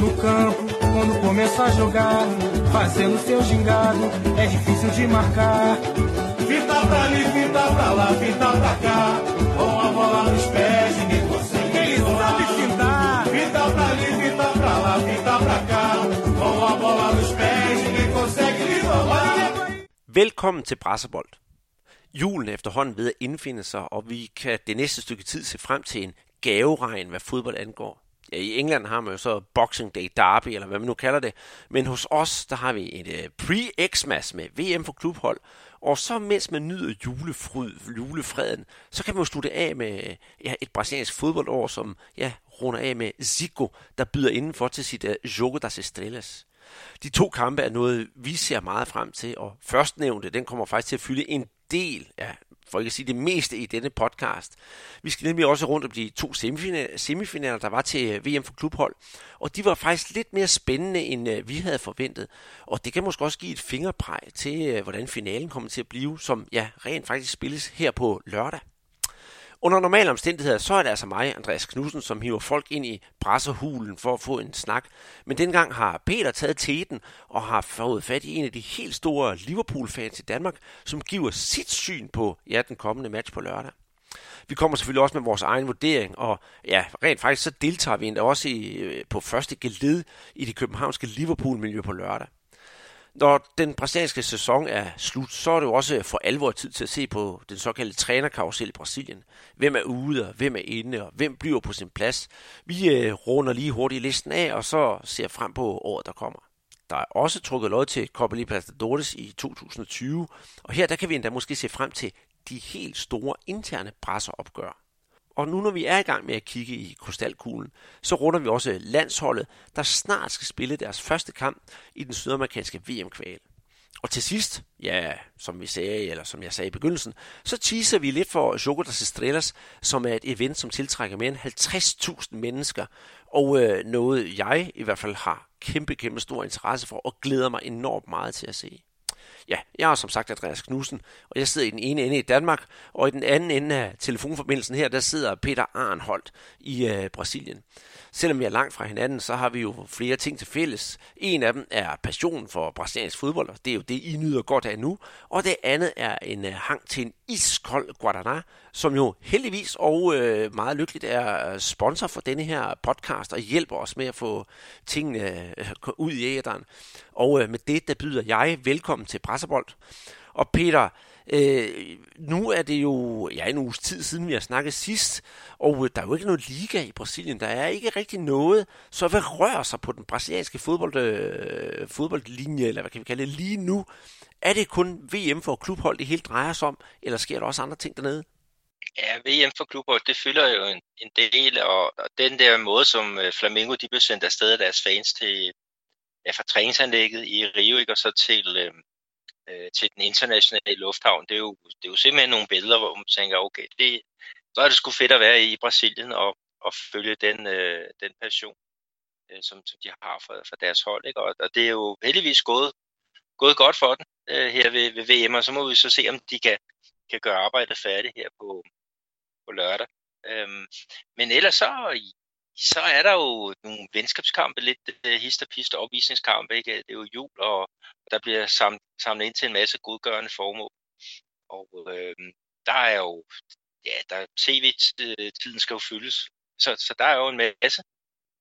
No campo, quando começa a jogar, fazendo seu gingado, é difícil de marcar. Fita pra ali, fita pra lá, fita pra cá, com a bola nos pés, ninguém consegue. Ele sabe fintar. Fita pra ali, fita pra lá, fita pra cá, com a bola nos pés, ninguém consegue lhe roubar. Velkommen til Brasserbold. Julen er efterhånden ved at indfinde sig, og vi kan det næste stykke tid se frem til en gaveregn, hvad fodbold angår. Ja, I England har man jo så Boxing Day Derby, eller hvad man nu kalder det. Men hos os, der har vi et øh, pre-Xmas med VM for klubhold. Og så mens man nyder julefryd, julefreden, så kan man jo slutte af med øh, ja, et brasiliansk fodboldår, som ja, runder af med Zico, der byder indenfor til sit uh, Jogo das Estrelas. De to kampe er noget, vi ser meget frem til, og førstnævnte, den kommer faktisk til at fylde en del, ja, for ikke at sige det meste i denne podcast. Vi skal nemlig også rundt om de to semifinaler, semifinaler der var til øh, VM for klubhold, og de var faktisk lidt mere spændende, end øh, vi havde forventet. Og det kan måske også give et fingerpræg til, øh, hvordan finalen kommer til at blive, som ja, rent faktisk spilles her på lørdag. Under normale omstændigheder, så er det altså mig, Andreas Knudsen, som hiver folk ind i pressehulen for at få en snak. Men dengang har Peter taget teten og har fået fat i en af de helt store Liverpool-fans i Danmark, som giver sit syn på ja, den kommende match på lørdag. Vi kommer selvfølgelig også med vores egen vurdering, og ja, rent faktisk så deltager vi endda også i, øh, på første geled i det københavnske Liverpool-miljø på lørdag. Når den brasilianske sæson er slut, så er det jo også for alvor tid til at se på den såkaldte trænerkarusel i Brasilien. Hvem er ude, og hvem er inde, og hvem bliver på sin plads. Vi øh, runder lige hurtigt listen af, og så ser frem på året, der kommer. Der er også trukket lod til Copa Libertadores i 2020, og her der kan vi endda måske se frem til de helt store interne presseopgør. Og nu når vi er i gang med at kigge i krystalkuglen, så runder vi også landsholdet, der snart skal spille deres første kamp i den sydamerikanske VM-kval. Og til sidst, ja, som vi sagde, eller som jeg sagde i begyndelsen, så teaser vi lidt for Jogo das Estrelas, som er et event, som tiltrækker mere end 50.000 mennesker, og øh, noget jeg i hvert fald har kæmpe, kæmpe stor interesse for, og glæder mig enormt meget til at se. Ja, jeg er som sagt Andreas Knudsen, og jeg sidder i den ene ende i Danmark, og i den anden ende af telefonforbindelsen her, der sidder Peter Arnholdt i øh, Brasilien. Selvom vi er langt fra hinanden, så har vi jo flere ting til fælles. En af dem er passionen for brasiliansk fodbold, og det er jo det, I nyder godt af nu. Og det andet er en øh, hang til en iskold Guaraná, som jo heldigvis og øh, meget lykkeligt er øh, sponsor for denne her podcast og hjælper os med at få tingene ud i æderen. Og med det, der byder jeg velkommen til Brasserbold. Og Peter, Øh, nu er det jo ja, en uges tid siden, vi har snakket sidst, og øh, der er jo ikke noget liga i Brasilien. Der er ikke rigtig noget. Så hvad rører sig på den brasilianske fodbold, øh, fodboldlinje, eller hvad kan vi kalde det, lige nu? Er det kun VM for klubhold, det hele drejer sig om, eller sker der også andre ting dernede? Ja, VM for klubhold, det fylder jo en, en del, og, og den der måde, som øh, Flamengo de blev sendt afsted af deres fans til, ja, fra træningsanlægget i Rio, ikke, og så til, øh, øh, til den internationale lufthavn, det er, jo, det er jo simpelthen nogle billeder, hvor man tænker, okay, det, så er det sgu fedt at være i Brasilien og, og følge den, øh, den passion, øh, som, som de har for, for deres hold. Ikke? Og, og det er jo heldigvis gået, gået godt for den øh, her ved, ved VM, og så må vi så se, om de kan, kan gøre arbejdet færdigt her på, på lørdag. Øhm, men ellers så, så er der jo nogle venskabskampe, lidt uh, hist og pist opvisningskampe. Ikke? Det er jo jul, og der bliver samlet, samlet ind til en masse godgørende formål. Og øh, der er jo, ja, der tv-tiden skal jo fyldes. Så, så der er jo en masse,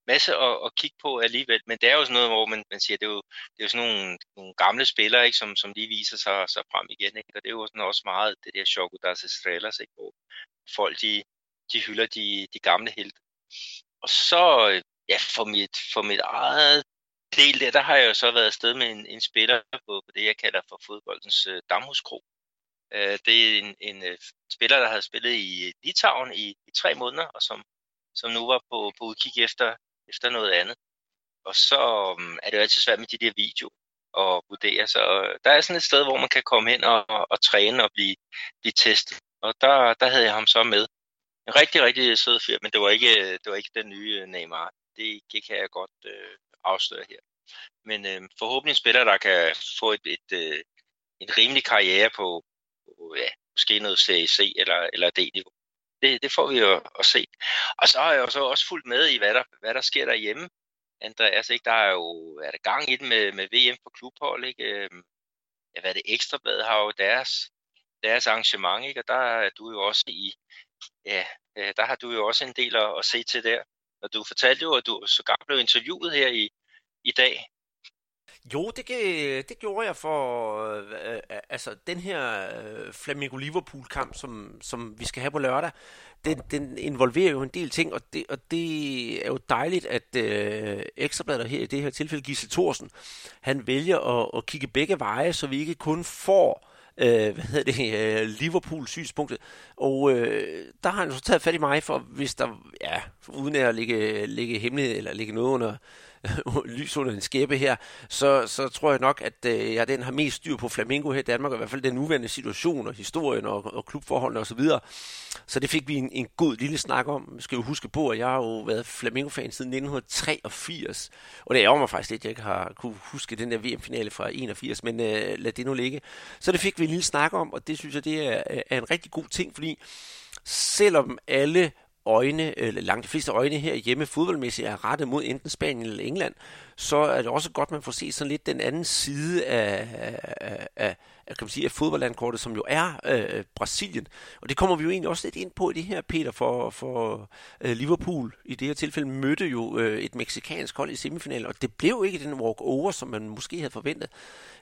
masse at, at kigge på alligevel. Men det er jo sådan noget, hvor man, man siger, det er jo, det er jo sådan nogle, nogle gamle spillere, ikke, som, som lige viser sig, sig frem igen. Ikke? Og det er jo sådan også meget det der Choco das Estrellas, ikke? hvor folk de, de hylder de, de gamle helte. Og så, ja, for mit, for mit eget del der, der har jeg jo så været afsted med en, en spiller på, på det, jeg kalder for fodboldens øh, damhuskro. Øh, det er en, en øh, spiller, der havde spillet i øh, Litauen i, i tre måneder, og som, som nu var på, på udkig efter, efter noget andet. Og så um, er det jo altid svært med de der videoer og vurdere. Så øh, der er sådan et sted, hvor man kan komme hen og, og, og træne og blive, blive testet. Og der, der havde jeg ham så med. En rigtig, rigtig sød fyr, men det var ikke, det var ikke den nye øh, Neymar. Det, det kan jeg godt øh, afsløre her. Men øh, forhåbentlig en spiller, der kan få et, et, øh, en rimelig karriere på, på ja, måske noget CAC eller, eller D-niveau. Det, det får vi jo at se. Og så har jeg jo så også fulgt med i, hvad der, hvad der sker derhjemme. Andreas, ikke? Der er jo er der gang i den med, med VM for klubhold, ikke? Øhm, ja, hvad er det, Ekstrabladet har jo deres, deres arrangement, ikke? Og der er du jo også i, ja, øh, der har du jo også en del at, at se til der. Og du fortalte jo, at du så blev interviewet her i, i dag jo, det, øh, det gjorde jeg for øh, øh altså den her øh, Flamingo Liverpool kamp, som, som vi skal have på lørdag. Den, den involverer jo en del ting, og det, og det er jo dejligt, at øh, Ekstrabladet her i det her tilfælde, Gisle Thorsen, han vælger at, at kigge begge veje, så vi ikke kun får øh, hvad hedder det, øh, Liverpool-synspunktet. Og øh, der har han så taget fat i mig, for hvis der, ja, uden at ligge, ligge hemmelighed eller ligge noget under, lys under en skæbe her, så, så tror jeg nok, at øh, jeg den har mest styr på Flamingo her i Danmark, og i hvert fald den nuværende situation og historien og, og klubforholdene osv. Så, så det fik vi en, en god lille snak om. Jeg skal jo huske på, at jeg har jo været Flamingo-fan siden 1983, og det ærger mig faktisk lidt, at jeg ikke har kunne huske den der VM-finale fra 81, men øh, lad det nu ligge. Så det fik vi en lille snak om, og det synes jeg, det er, er en rigtig god ting, fordi selvom alle øjne, eller langt de fleste øjne her hjemme fodboldmæssigt er rettet mod enten Spanien eller England, så er det også godt, man får set sådan lidt den anden side af, af, af, af, kan man sige, af fodboldlandkortet, som jo er øh, Brasilien. Og det kommer vi jo egentlig også lidt ind på i det her, Peter, for, for øh, Liverpool. I det her tilfælde mødte jo øh, et meksikansk hold i semifinalen, og det blev ikke den walk-over, som man måske havde forventet.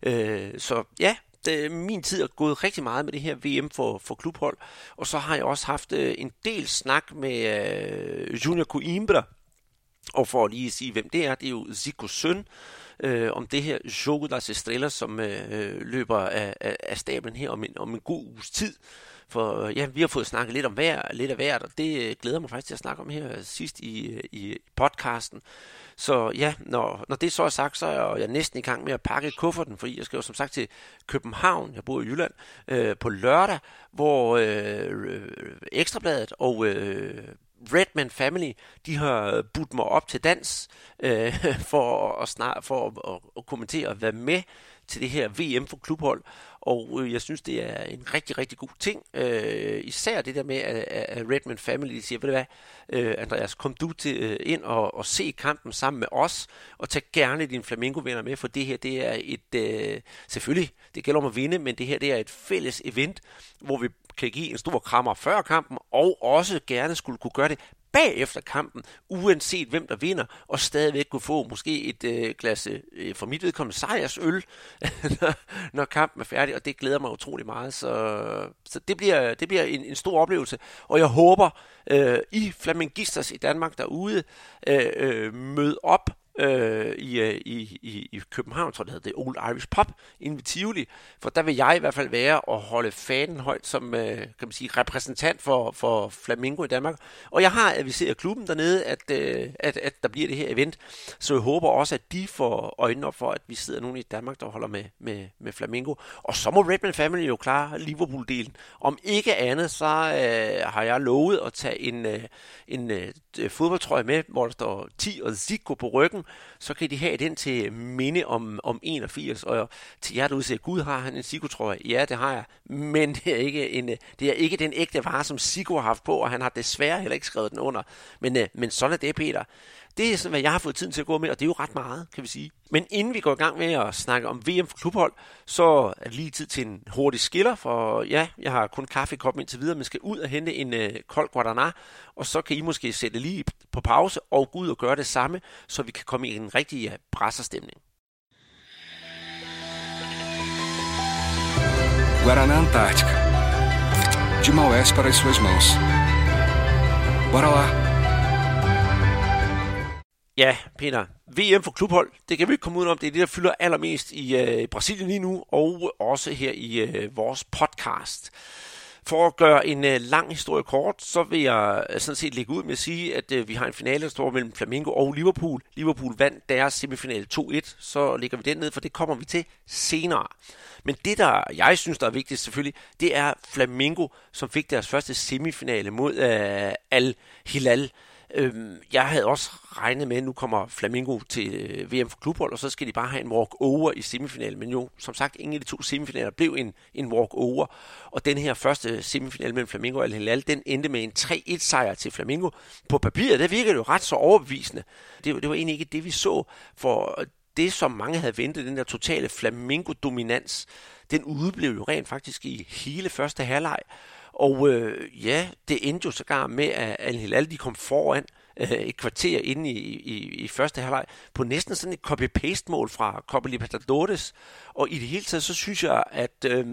Øh, så ja, øh, min tid er gået rigtig meget med det her VM for, for klubhold, og så har jeg også haft øh, en del snak med øh, Junior Coimbra, og for at lige sige, hvem det er, det er jo Zico's søn, øh, om det her Jogo das Estrellas, som øh, løber af, af, af stablen her om en, om en god uges tid. For øh, ja, vi har fået snakket lidt om hver, lidt af hvert, og det øh, glæder mig faktisk til at snakke om her sidst i, øh, i podcasten. Så ja, når, når det så er sagt, så er jeg næsten i gang med at pakke kufferten, fordi jeg skal jo som sagt til København, jeg bor i Jylland, øh, på lørdag, hvor øh, Ekstrabladet og øh, Redman Family, de har budt mig op til dans øh, for, at, snart, for at, at, at kommentere og være med til det her VM for klubhold. Og øh, jeg synes, det er en rigtig, rigtig god ting. Øh, især det der med, at, at Redman Family siger, ved du hvad, øh, Andreas, kom du til, øh, ind og, og se kampen sammen med os, og tag gerne dine Flamingo-venner med, for det her, det er et, øh, selvfølgelig, det gælder om at vinde, men det her, det er et fælles event, hvor vi kan give en stor krammer før kampen, og også gerne skulle kunne gøre det bagefter kampen, uanset hvem der vinder, og stadigvæk kunne få måske et øh, glas, øh, for mit vedkommende, sejrsøl, når, når kampen er færdig, og det glæder mig utrolig meget. Så, så det bliver, det bliver en, en stor oplevelse, og jeg håber, øh, I flamingisters i Danmark derude, øh, øh, mød op øh, i, øh, i, i, i København, tror jeg det hedder, det Old Irish Pub, inde ved Tivoli, for der vil jeg i hvert fald være og holde fanen højt som øh, kan man sige, repræsentant for, for Flamingo i Danmark. Og jeg har adviseret klubben dernede, at, øh, at, at der bliver det her event, så jeg håber også, at de får øjnene op for, at vi sidder nogen i Danmark, der holder med, med, med Flamingo. Og så må Redman Family jo klare Liverpool-delen. Om ikke andet, så øh, har jeg lovet at tage en, øh, en øh, fodboldtrøje med, hvor der står 10 og Zico på ryggen, så kan de have den til minde om, om 81. Og til jer derude udser, Gud har han en Sigo-trøje. Ja, det har jeg. Men det er ikke, en, det er ikke den ægte vare, som Sigo har haft på, og han har desværre heller ikke skrevet den under. Men, øh, men sådan er det, Peter. Det er sådan, hvad jeg har fået tiden til at gå med, og det er jo ret meget, kan vi sige. Men inden vi går i gang med at snakke om VM for klubhold, så er det lige tid til en hurtig skiller, for ja, jeg har kun kaffe i koppen indtil videre, men skal ud og hente en øh, kold Guadana, og så kan I måske sætte lige på pause og gå ud og gøre det samme, så vi kan komme i en rigtig ja, brasserstemning. Guaraná Antártica. De Maués para as suas mãos. Bora lá! Ja, Peter. VM for klubhold, det kan vi ikke komme ud om. Det er det, der fylder allermest i øh, Brasilien lige nu, og også her i øh, vores podcast. For at gøre en øh, lang historie kort, så vil jeg øh, sådan set lægge ud med at sige, at øh, vi har en finale, der står mellem Flamengo og Liverpool. Liverpool vandt deres semifinale 2-1, så lægger vi den ned, for det kommer vi til senere. Men det, der jeg synes, der er vigtigt selvfølgelig, det er Flamengo, som fik deres første semifinale mod øh, Al-Hilal Øhm, jeg havde også regnet med, at nu kommer Flamingo til øh, VM for klubhold, og så skal de bare have en walk-over i semifinalen. Men jo, som sagt, ingen af de to semifinaler blev en, en walk-over. Og den her første semifinal mellem Flamingo og Al Hilal, den endte med en 3-1 sejr til Flamingo. På papiret, der virkede det jo ret så overbevisende. Det, det var egentlig ikke det, vi så, for det, som mange havde ventet, den der totale Flamingo-dominans, den udeblev jo rent faktisk i hele første halvleg. Og øh, ja, det endte jo sågar med, at Al-Hilal de kom foran øh, et kvarter inde i, i, i første halvleg på næsten sådan et copy-paste-mål fra Copa Libertadores. Og i det hele taget, så synes jeg, at øh,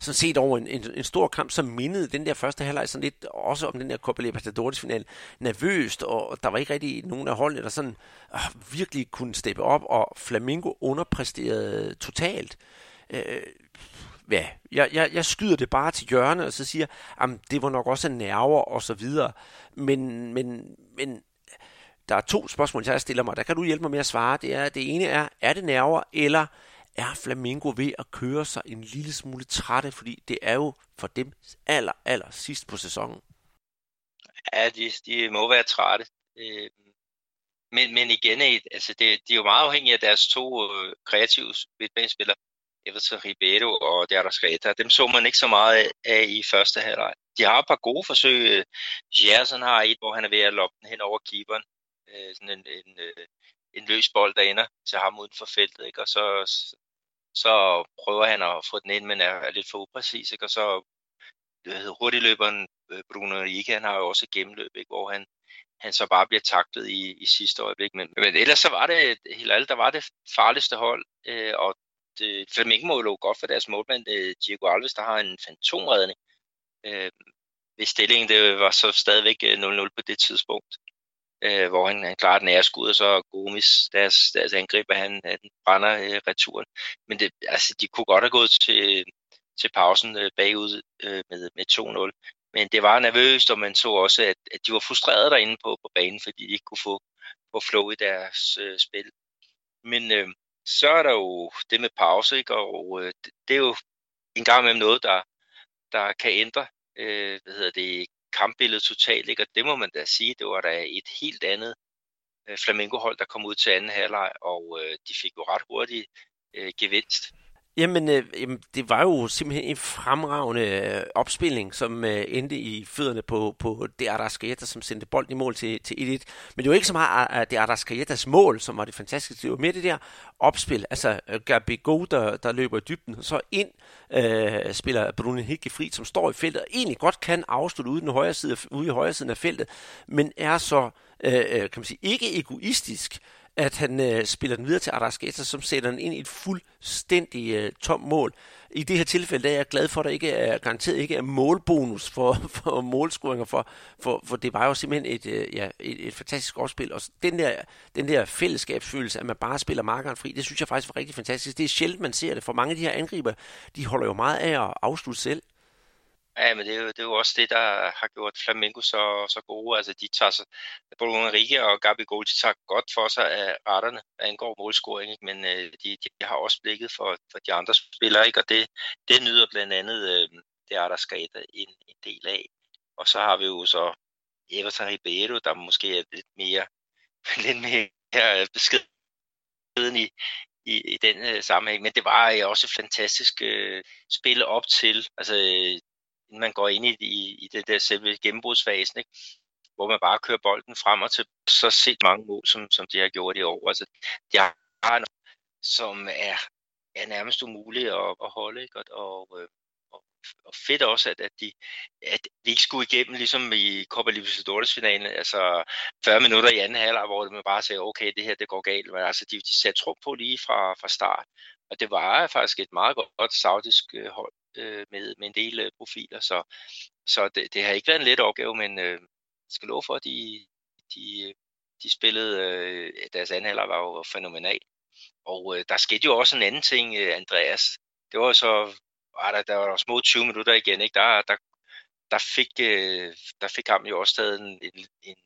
sådan set over en, en, en stor kamp, så mindede den der første halvleg sådan lidt også om den der Copa Libertadores-final nervøst, og der var ikke rigtig nogen af holdene, der sådan øh, virkelig kunne steppe op, og Flamingo underpræsterede totalt. Øh, ja, jeg, jeg, jeg skyder det bare til hjørne, og så siger, at det var nok også nerver og så videre. Men, men, men der er to spørgsmål, jeg stiller mig. Der kan du hjælpe mig med at svare. Det, er, det ene er, er det nerver, eller er Flamingo ved at køre sig en lille smule trætte, fordi det er jo for dem aller, aller sidst på sæsonen. Ja, de, de må være trætte. Øh, men, men igen, altså det, de er jo meget afhængige af deres to øh, kreative midtbanespillere. Everton Ribeiro og Dara Greta. dem så man ikke så meget af i første halvleg. De har et par gode forsøg. Gerson har et, hvor han er ved at loppe den hen over keeperen. Øh, sådan en, en, øh, en løs bold, der ender til ham uden for feltet. Ikke? Og så, så prøver han at få den ind, men er, lidt for upræcis. Ikke? Og så hurtigløberen øh, Bruno Rieke, han har jo også et gennemløb, ikke? hvor han, han så bare bliver taklet i, i sidste øjeblik. Men, men ellers så var det helt der var det farligste hold, øh, og øh, Flamengo må jo godt for deres målmand, øh, Diego Alves, der har en fantomredning. Øh, hvis stillingen det var så stadigvæk øh, 0-0 på det tidspunkt, øh, hvor han, han klarer den skud, og så Gomes, deres, deres angriber, han, han brænder øh, returen. Men det, altså, de kunne godt have gået til, til pausen øh, bagud øh, med, med 2-0. Men det var nervøst, og man så også, at, at de var frustrerede derinde på, på banen, fordi de ikke kunne få, få flow i deres øh, spil. Men øh, så er der jo det med pause, ikke? og øh, det er jo en gang med noget, der, der kan ændre øh, hvad hedder det, kampbilledet totalt, ikke? og det må man da sige, det var da et helt andet øh, Flamengo-hold, der kom ud til anden halvleg, og øh, de fik jo ret hurtigt øh, gevinst. Jamen, øh, jamen, det var jo simpelthen en fremragende øh, opspilning, som øh, endte i fødderne på, på det Arrascaeta, som sendte bolden i mål til, til 1-1. Men det var ikke så meget øh, at det Arrascaetas mål, som var det fantastiske. Det var mere det der opspil. Altså, øh, Gabi Go, der, der løber i dybden, og så ind øh, spiller Bruno Hickey fri, som står i feltet, og egentlig godt kan afslutte ude, den højre side, ude i højre siden af feltet, men er så øh, øh kan man sige, ikke egoistisk, at han øh, spiller den videre til Arrasqueta, som sætter den ind i et fuldstændig øh, tomt mål. I det her tilfælde der er jeg glad for, at der ikke er garanteret ikke er målbonus for, for målscoringer, for, for, for det var jo simpelthen et, øh, ja, et, et fantastisk opspil. Og den der, den der fællesskabsfølelse, at man bare spiller markeren fri, det synes jeg faktisk var rigtig fantastisk. Det er sjældent, man ser det, for mange af de her angriber, de holder jo meget af at afslutte selv. Ja, men det er, jo, det er jo også det, der har gjort Flamengo så, så gode. Altså, de tager sig, Bruno Henrique og Gabigol, de tager godt for sig af retterne, hvad angår målscoring, ikke? men øh, de, de, har også blikket for, for de andre spillere, ikke? og det, det nyder blandt andet, øh, det er der skater en, en del af. Og så har vi jo så Everton Ribeiro, der måske er lidt mere, lidt mere øh, beskeden i, i, i den øh, sammenhæng. Men det var øh, også et fantastisk øh, spil op til. Altså, øh, inden man går ind i, i, i det der selve gennembrudsfasen, ikke? hvor man bare kører bolden frem og til så set mange mål, som, som de har gjort i år. Altså, de har noget, som er, er nærmest umuligt at, at holde, ikke? Og, og, øh, og, og fedt også, at, at, de, at de ikke skulle igennem, ligesom i Copa Libertadores finalen, altså 40 minutter i anden halvleg, hvor man bare sagde, okay, det her det går galt, men altså de, de satte tro på lige fra, fra start, og det var faktisk et meget godt saudisk øh, hold, øh, med, med en del øh, profiler, så, så det, det har ikke været en let opgave, men øh, jeg skal love for, at de, de, de spillede, øh, deres anhalder var jo fænomenal. Og øh, der skete jo også en anden ting, øh, Andreas. Det var så, var der, der var små 20 minutter igen, ikke? Der, der, der fik, øh, der fik ham jo også taget en, en, en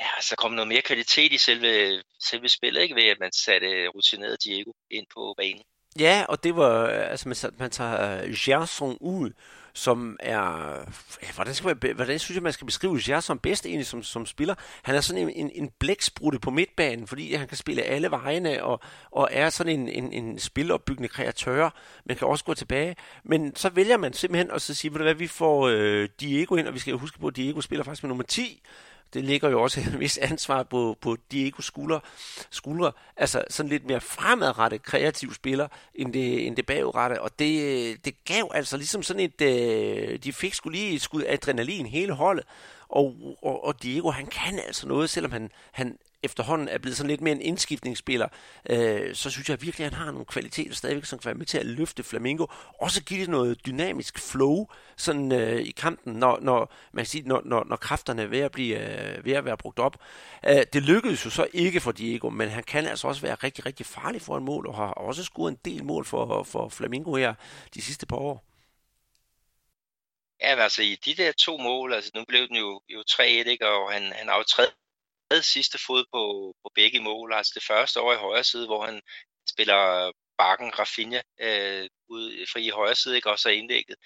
ja, så kom noget mere kvalitet i selve, selve spillet, ikke? Ved at man satte rutineret Diego ind på banen. Ja, og det var, altså man, man tager uh, Gerson ud, som er, ja, hvordan, skal man, hvordan synes jeg, man skal beskrive Gerson bedst egentlig som, som spiller? Han er sådan en, en, en blæksprutte på midtbanen, fordi han kan spille alle vejene, og, og er sådan en, en, en spilopbyggende kreatør, men kan også gå tilbage. Men så vælger man simpelthen at så sige, hvad, vi får øh, Diego ind, og vi skal huske på, at Diego spiller faktisk med nummer 10, det ligger jo også et vis ansvar på, på Diego skuldre, skuldre. Altså sådan lidt mere fremadrettet kreativ spiller, end det, end det bagudrette. Og det, det gav altså ligesom sådan et... Øh, de fik skulle lige et skud adrenalin hele holdet. Og, og, og Diego, han kan altså noget, selvom han, han efterhånden er blevet sådan lidt mere en indskiftningsspiller, øh, så synes jeg virkelig, at han har nogle kvaliteter stadigvæk, som kan være med til at løfte Flamingo. Også give det noget dynamisk flow sådan, øh, i kampen, når, når, man kan sige, når, når, når kræfterne er ved at, blive, øh, ved at være brugt op. Øh, det lykkedes jo så ikke for Diego, men han kan altså også være rigtig, rigtig farlig for en mål, og har også scoret en del mål for, for Flamingo her de sidste par år. Ja, altså i de der to mål, altså nu blev den jo, jo 3-1, ikke? og han, han aftræder sidste fod på, på begge mål. Altså det første over i højre side, hvor han spiller bakken Rafinha øh, ud fri i højre side, ikke? og så indlægget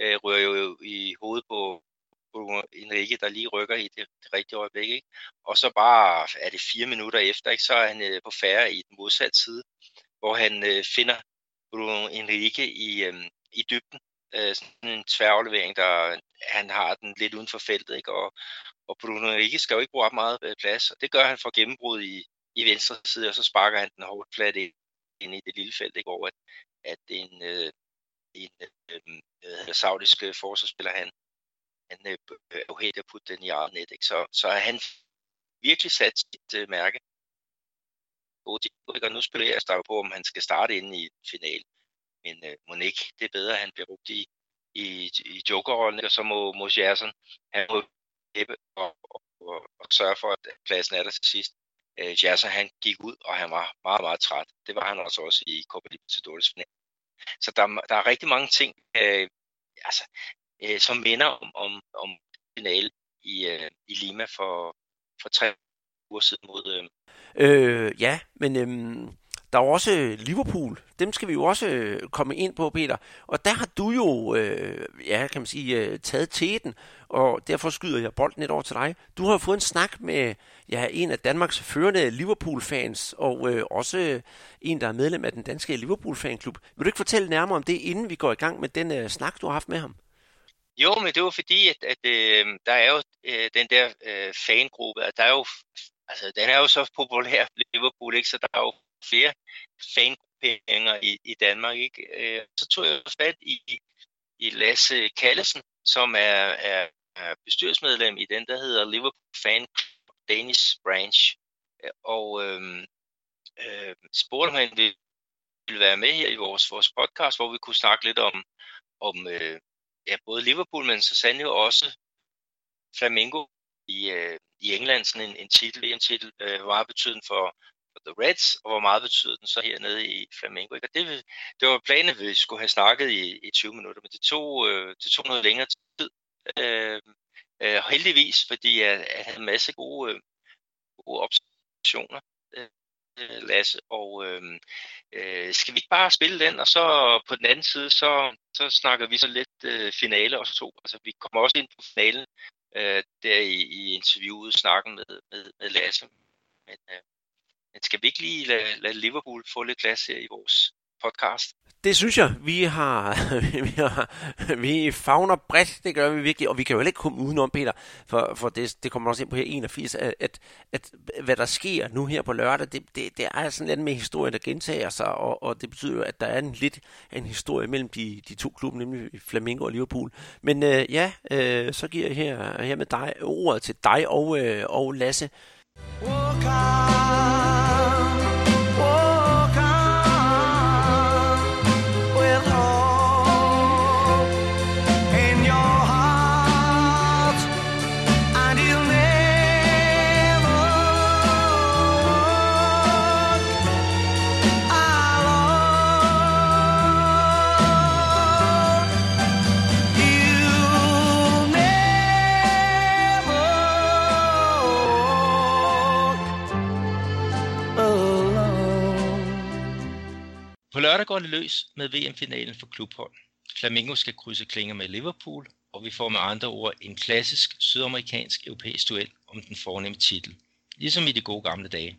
øh, rører jo i hovedet på, på Enrique, der lige rykker i det, det rigtige øjeblik. Ikke? Og så bare er det fire minutter efter, ikke? så er han øh, på færre i den modsatte side, hvor han øh, finder Bruno Enrique i, øh, i dybden. Øh, sådan en tværaflevering, der han har den lidt uden for feltet, ikke? Og, og Bruno Henrique skal jo ikke bruge op meget øh, plads, og det gør han for gennembrud i, i venstre side, og så sparker han den hårdt flat ind, i det lille felt, ikke? over at, at en, øh, en øh, øh, saudisk øh, forsvarsspiller, han, han øh, øh er jo helt at putte den i eget net, ikke? Så, så er han virkelig sat sit øh, mærke. Og nu spiller jeg på, om han skal starte inde i finalen. Men øh, Monique, det er bedre, at han bliver brugt i, i, i jokerrollen, og så må, må Gerson, han må hæppe og, og, og, og sørge for, at pladsen er der til sidst. Øh, Jasser, han gik ud, og han var meget, meget træt. Det var han også også i Copa Libertadores final. Så der, der er rigtig mange ting, øh, altså, øh, som minder om, om, om final i, øh, i Lima for, for tre uger siden mod... Øh, øh, ja, men øh, der er også øh, Liverpool. Dem skal vi jo også øh, komme ind på, Peter. Og der har du jo, øh, ja, kan man sige, øh, taget teten, og derfor skyder jeg bolden lidt over til dig. Du har fået en snak med ja, en af Danmarks førende Liverpool-fans, og øh, også øh, en, der er medlem af den danske Liverpool-fanklub. Vil du ikke fortælle nærmere om det, inden vi går i gang med den øh, snak, du har haft med ham? Jo, men det var fordi, at, at øh, der er jo øh, den der øh, fangruppe, at der er jo, altså den er jo så populær, Liverpool, ikke? så der er jo flere fangrupperinger i, i Danmark. Ikke? Øh, så tog jeg fat i, i Lasse Kallesen, som er, er, er bestyrelsesmedlem i den, der hedder Liverpool Fan Danish Branch. Og øh, øh, spurgte om han ville, være med her i vores, vores podcast, hvor vi kunne snakke lidt om, om øh, ja, både Liverpool, men så sandelig også Flamingo i, øh, i England, sådan en, en titel, en titel, øh, har betydning for, for The Reds, og hvor meget betyder den så hernede i Flamengo. Ikke? Og det, det var planen, at vi skulle have snakket i, i 20 minutter, men det tog, øh, det tog noget længere tid. Øh, øh, heldigvis, fordi jeg, jeg havde en masse gode, øh, gode observationer, øh, Lasse, og øh, øh, skal vi ikke bare spille den, og så på den anden side, så, så snakker vi så lidt øh, finale os to. Altså vi kommer også ind på finalen, øh, der i, i interviewet, snakken med, med, med Lasse. Men, øh, men skal vi ikke lige lade, lade Liverpool få lidt plads her i vores podcast? Det synes jeg. Vi har, vi, har, vi fagner bredt, det gør vi virkelig, og vi kan jo heller ikke komme udenom, Peter, for, for det, det kommer også ind på her 81, at, at, at hvad der sker nu her på lørdag, det, det, det er sådan lidt med historien, der gentager sig, og, og det betyder jo, at der er en lidt en historie mellem de, de to klubber, nemlig Flamengo og Liverpool. Men øh, ja, øh, så giver jeg her, her med dig ordet til dig og, øh, og Lasse. Walk På lørdag går det løs med VM-finalen for klubhold. Flamengo skal krydse klinger med Liverpool, og vi får med andre ord en klassisk sydamerikansk europæisk duel om den fornemme titel, ligesom i de gode gamle dage.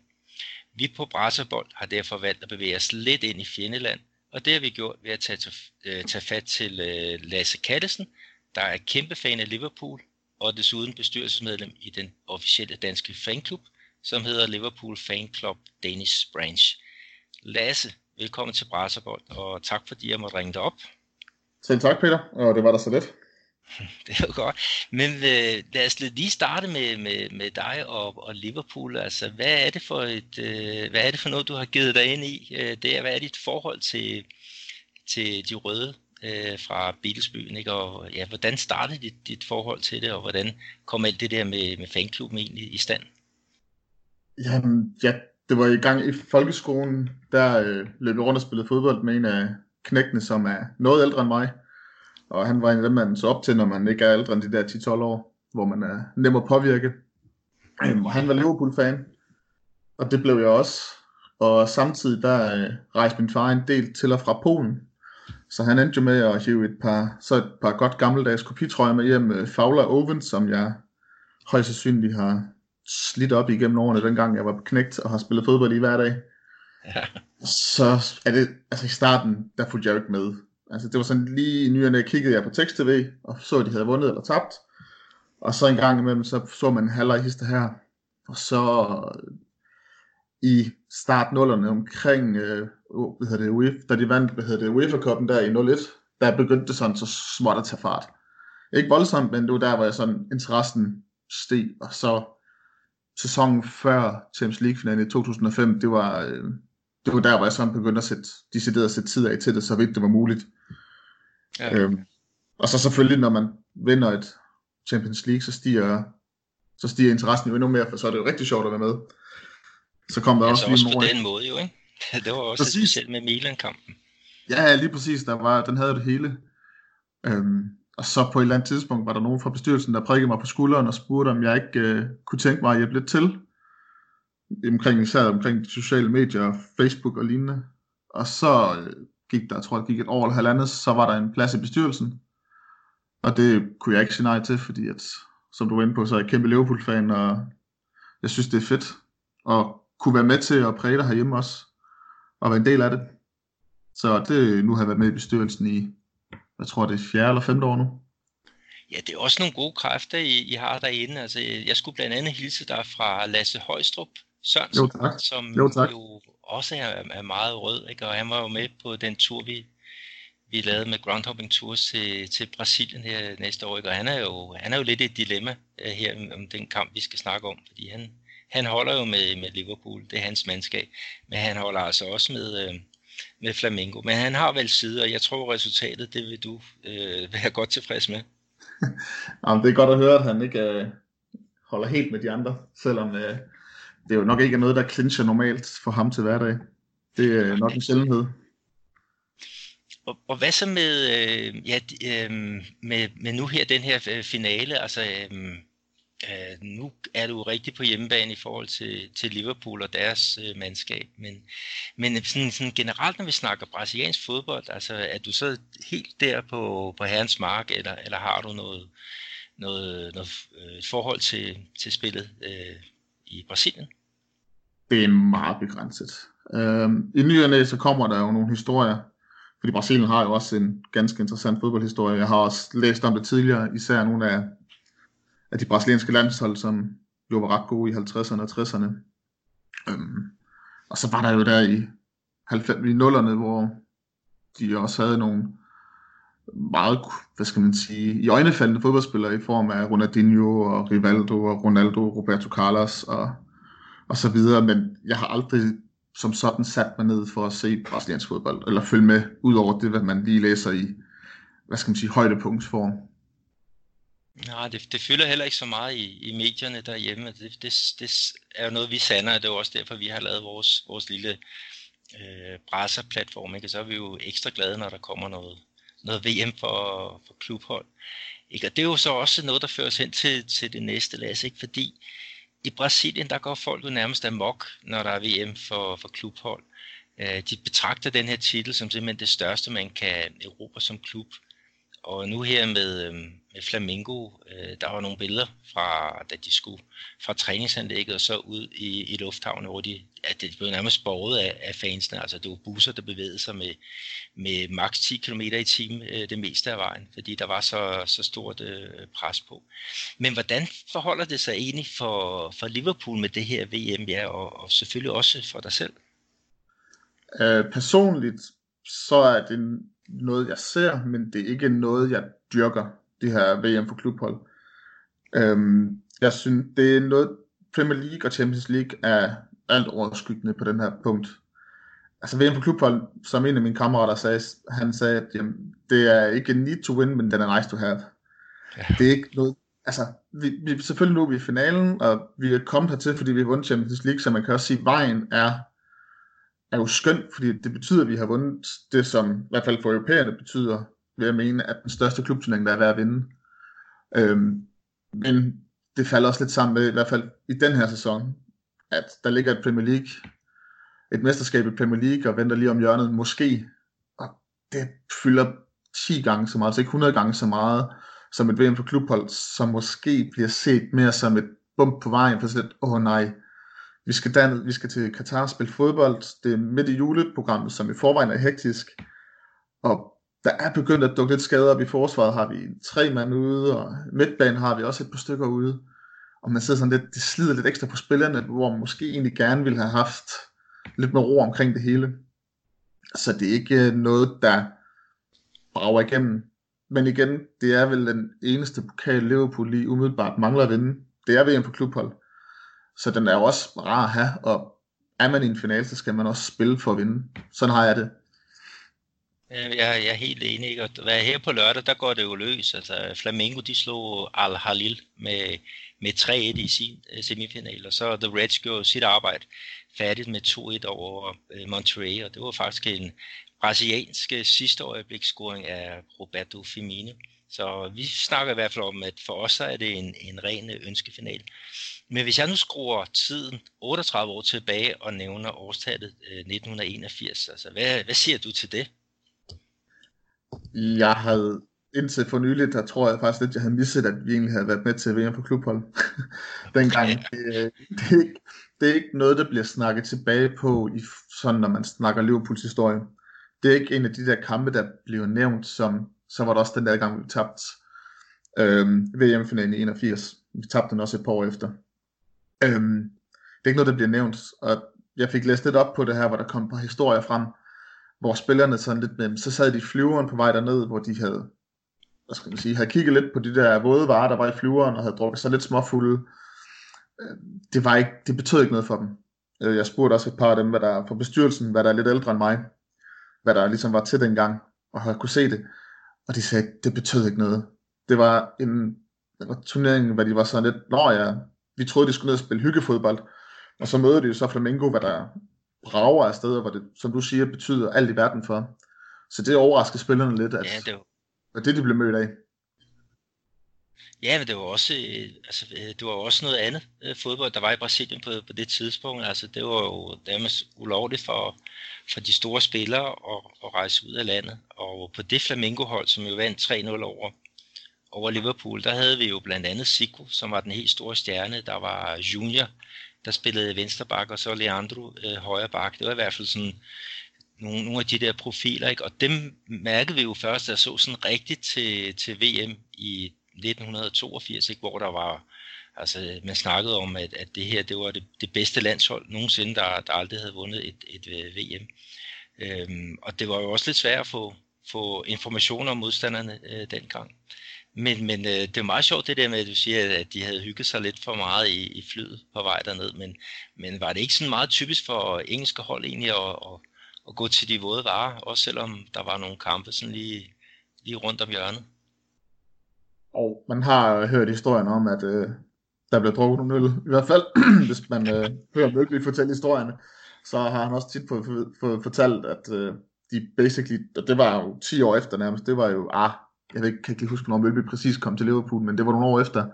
Vi på Brasserbold har derfor valgt at bevæge os lidt ind i fjendeland, og det har vi gjort ved at tage, øh, tage fat til øh, Lasse Kattesen, der er kæmpe fan af Liverpool, og desuden bestyrelsesmedlem i den officielle danske fanklub, som hedder Liverpool Fan Club Danish Branch. Lasse, velkommen til Brasserbold, og tak fordi jeg måtte ringe dig op. Selv tak, Peter, og det var da så lidt. det er jo godt. Men øh, lad os lige starte med, med, med dig og, og Liverpool. Altså, hvad er det for et, øh, hvad er det for noget, du har givet dig ind i? Øh, det er, hvad er dit forhold til, til de røde øh, fra Beatlesbyen, ikke? Og ja, hvordan startede dit, dit forhold til det, og hvordan kom alt det der med, med fanklubben egentlig i stand? Jamen, ja, det var i gang i folkeskolen, der øh, løb jeg rundt og spillede fodbold med en af knægtene, som er noget ældre end mig. Og han var en af dem, man så op til, når man ikke er ældre end de der 10-12 år, hvor man er nem at påvirke. Øhm, og han var Liverpool-fan, og det blev jeg også. Og samtidig der øh, rejste min far en del til og fra Polen. Så han endte jo med at hive et par, så et par godt gammeldags kopitrøjer med hjem med Fowler Oven, som jeg højst sandsynligt har slidt op igennem årene, dengang jeg var knægt og har spillet fodbold i hver dag. Ja. Så er det, altså i starten, der fulgte jeg jo ikke med. Altså det var sådan lige nyerne, kiggede jeg på tekst-tv, og så, at de havde vundet eller tabt. Og så en gang imellem, så så man en halvleg hister her. Og så i start nullerne omkring, øh, hvad hedder det, UEFA, da de vandt, hvad hedder det, UEFA Cup'en der i 01, der begyndte det sådan så småt at tage fart. Ikke voldsomt, men det var der, hvor jeg sådan interessen steg, og så sæsonen før Champions League-finalen i 2005, det var, øh, det var der, hvor jeg sådan begyndte at sætte, decideret at sætte tid af til det, så vidt det var muligt. Ja. Øhm, og så selvfølgelig, når man vinder et Champions League, så stiger, så stiger interessen jo endnu mere, for så er det jo rigtig sjovt at være med. Så kom der ja, også så lige også på den måde jo, ikke? Det var også præcis. specielt med Milan-kampen. Ja, lige præcis. Der var, den havde det hele. Øhm, og så på et eller andet tidspunkt var der nogen fra bestyrelsen, der prikkede mig på skulderen og spurgte, om jeg ikke øh, kunne tænke mig at hjælpe lidt til. Omkring, især omkring sociale medier, Facebook og lignende. Og så øh, gik der, jeg tror jeg, gik et år eller halvandet, så var der en plads i bestyrelsen. Og det kunne jeg ikke sige nej til, fordi at, som du var inde på, så er jeg kæmpe Liverpool-fan, og jeg synes, det er fedt. Og kunne være med til at præge dig herhjemme også, og være en del af det. Så det, nu har jeg været med i bestyrelsen i, jeg tror det er fjerde eller femte år nu. Ja, det er også nogle gode kræfter, I, I har derinde. Altså, jeg skulle blandt andet hilse dig fra Lasse Højstrup Sørensen, jo, tak. som jo, tak. jo også er, er meget rød, ikke? og han var jo med på den tur, vi, vi lavede med Groundhopping Tours til, til Brasilien her næste år, ikke? og han er, jo, han er jo lidt et dilemma uh, her om den kamp, vi skal snakke om, fordi han, han holder jo med, med Liverpool, det er hans mandskab, men han holder altså også med, uh, med Flamengo. Men han har vel sider, og jeg tror resultatet, det vil du uh, være godt tilfreds med. Jamen, det er godt at høre, at han ikke uh, holder helt med de andre, selvom uh, det er jo nok ikke noget, der clincher normalt for ham til hverdag. Det er nok en sjældenhed. Og, og hvad så med, øh, ja, øh, med, med nu her, den her øh, finale, altså øh, Uh, nu er du rigtig på hjemmebane i forhold til, til Liverpool og deres uh, mandskab, men, men sådan, sådan generelt, når vi snakker brasiliansk fodbold, altså er du så helt der på, på herrens mark, eller, eller har du noget, noget, noget øh, forhold til, til spillet uh, i Brasilien? Det er meget begrænset. Uh, I nyerne så kommer der jo nogle historier, fordi Brasilien har jo også en ganske interessant fodboldhistorie. Jeg har også læst om det tidligere, især nogle af, af de brasilianske landshold, som jo var ret gode i 50'erne og 60'erne. Øhm, og så var der jo der i 90'erne, hvor de også havde nogle meget, hvad skal man sige, i øjnefaldende fodboldspillere i form af Ronaldinho og Rivaldo og Ronaldo, Roberto Carlos og, og så videre, men jeg har aldrig som sådan sat mig ned for at se brasiliansk fodbold, eller følge med, ud over det, hvad man lige læser i, hvad skal man sige, højdepunktsform. Nej, det, det fylder heller ikke så meget i, i medierne derhjemme. Altså, det, det, det er jo noget, vi sander, og det er jo også derfor, vi har lavet vores, vores lille øh, brasserplatform. Ikke? Ikke? Så er vi jo ekstra glade, når der kommer noget, noget VM for, for klubhold. Ikke? Og det er jo så også noget, der fører os hen til, til det næste, Lasse, ikke? fordi i Brasilien, der går folk jo nærmest amok, når der er VM for, for klubhold. Øh, de betragter den her titel som simpelthen det største, man kan erobre som klub. Og nu her med, øh, med Flamingo, øh, der var nogle billeder fra, da de skulle fra træningsanlægget og så ud i, i lufthavnen, hvor de, at det blev nærmest borget af, af fansene. Altså det var busser, der bevægede sig med, med maks 10 km i timen øh, det meste af vejen, fordi der var så, så stort øh, pres på. Men hvordan forholder det sig egentlig for, for Liverpool med det her VM, ja, og, og selvfølgelig også for dig selv? Øh, personligt, så er det noget, jeg ser, men det er ikke noget, jeg dyrker, det her VM for klubhold. Øhm, jeg synes, det er noget, Premier League og Champions League er alt overskyggende på den her punkt. Altså VM for klubhold, som en af mine kammerater sagde, han sagde, at jamen, det er ikke need to win, men den er nice to have. Ja. Det er ikke noget, altså, vi, vi, selvfølgelig nu er vi i finalen, og vi er kommet hertil, fordi vi har vundet Champions League, så man kan også sige, at vejen er er jo skønt, fordi det betyder, at vi har vundet det, som i hvert fald for europæerne betyder, vil jeg mene, at den største klubturnering, der er værd at vinde. Øhm, men det falder også lidt sammen med, i hvert fald i den her sæson, at der ligger et Premier League, et mesterskab i Premier League, og venter lige om hjørnet, måske, og det fylder 10 gange så meget, altså ikke 100 gange så meget, som et VM for klubhold, som måske bliver set mere som et bump på vejen, for sådan åh oh, nej, vi skal, derned, vi skal til Katar og spille fodbold. Det er midt i juleprogrammet, som i forvejen er hektisk. Og der er begyndt at dukke lidt skader op i forsvaret. Har vi tre mand ude, og midtbanen har vi også et par stykker ude. Og man sidder sådan lidt, det slider lidt ekstra på spillerne, hvor man måske egentlig gerne ville have haft lidt mere ro omkring det hele. Så det er ikke øh, noget, der brager igennem. Men igen, det er vel den eneste pokal Liverpool lige umiddelbart mangler at vinde. Det er VM på klubhold. Så den er jo også rar at have, og er man i en finale, så skal man også spille for at vinde. Sådan har jeg det. Øh, jeg, jeg er helt enig, og hvad her på lørdag, der går det jo løs. Altså, Flamengo, de slog Al Halil med, med 3-1 i sin øh, semifinal, og så The Reds gjorde sit arbejde færdigt med 2-1 over Monterey, Monterrey, og det var faktisk en brasiliansk sidste øjebliksscoring af Roberto Firmino. Så vi snakker i hvert fald om, at for os så er det en, en ren ønskefinal. Men hvis jeg nu skruer tiden 38 år tilbage og nævner årstallet øh, 1981, altså hvad, hvad siger du til det? Jeg havde indtil for nyligt, der tror jeg faktisk lidt, jeg havde misset, at vi egentlig havde været med til VM på klubhold. Dengang. Okay. Det, det, er ikke, det er ikke noget, der bliver snakket tilbage på, i, sådan når man snakker Liverpools historie. Det er ikke en af de der kampe, der bliver nævnt som, så var der også den der gang, vi tabte øhm, VM-finalen i 81. Vi tabte den også et par år efter. Øhm, det er ikke noget, der bliver nævnt, og jeg fik læst lidt op på det her, hvor der kom på historier frem, hvor spillerne sådan lidt med, så sad de i flyveren på vej derned, hvor de havde, hvad skal man sige, havde kigget lidt på de der våde varer, der var i flyveren, og havde drukket sig lidt småfulde. Øhm, det, var ikke, det betød ikke noget for dem. Øh, jeg spurgte også et par af dem, hvad der, fra bestyrelsen, hvad der er lidt ældre end mig, hvad der ligesom var til dengang, og havde kunne se det. Og de sagde, det betød ikke noget. Det var en det var turnering, hvor de var sådan lidt, nå ja, vi troede, de skulle ned og spille hyggefodbold. Og så møder de jo så Flamengo, hvad der brager af steder, hvor det, som du siger, betyder alt i verden for. Så det overrasker spillerne lidt, at, ja, det var... at det de blev mødt af. Ja, men det var også, øh, altså, det var også noget andet øh, fodbold, der var i Brasilien på, på det tidspunkt. Altså, det var jo nærmest ulovligt for, for de store spillere at, at rejse ud af landet. Og på det Flamengo-hold, som jo vandt 3-0 over over Liverpool, der havde vi jo blandt andet Zico, som var den helt store stjerne. Der var Junior, der spillede venstreback, og så Leandro øh, højre bak. Det var i hvert fald sådan nogle, nogle af de der profiler, ikke? og dem mærkede vi jo først, da jeg så sådan rigtigt til, til VM i 1982, ikke? hvor der var, altså man snakkede om, at, at det her, det var det, det bedste landshold nogensinde, der, der aldrig havde vundet et, et, øh, VM. Øhm, og det var jo også lidt svært at få, få information om modstanderne øh, dengang. Men, men øh, det er meget sjovt det der med, at du siger, at de havde hygget sig lidt for meget i, i flyet på vej derned. Men, men var det ikke sådan meget typisk for engelske hold egentlig at, at, at gå til de våde varer, også selvom der var nogle kampe sådan lige, lige rundt om hjørnet? Og man har hørt historien om, at øh, der blev drukket nogle øl. I hvert fald, hvis man øh, hører Møgli fortælle historierne, så har han også tit fået for, for, fortalt, at øh, de basically, og det var jo 10 år efter nærmest, det var jo, ah, jeg ved, kan ikke huske, hvornår Mølby præcis kom til Liverpool, men det var nogle år efter,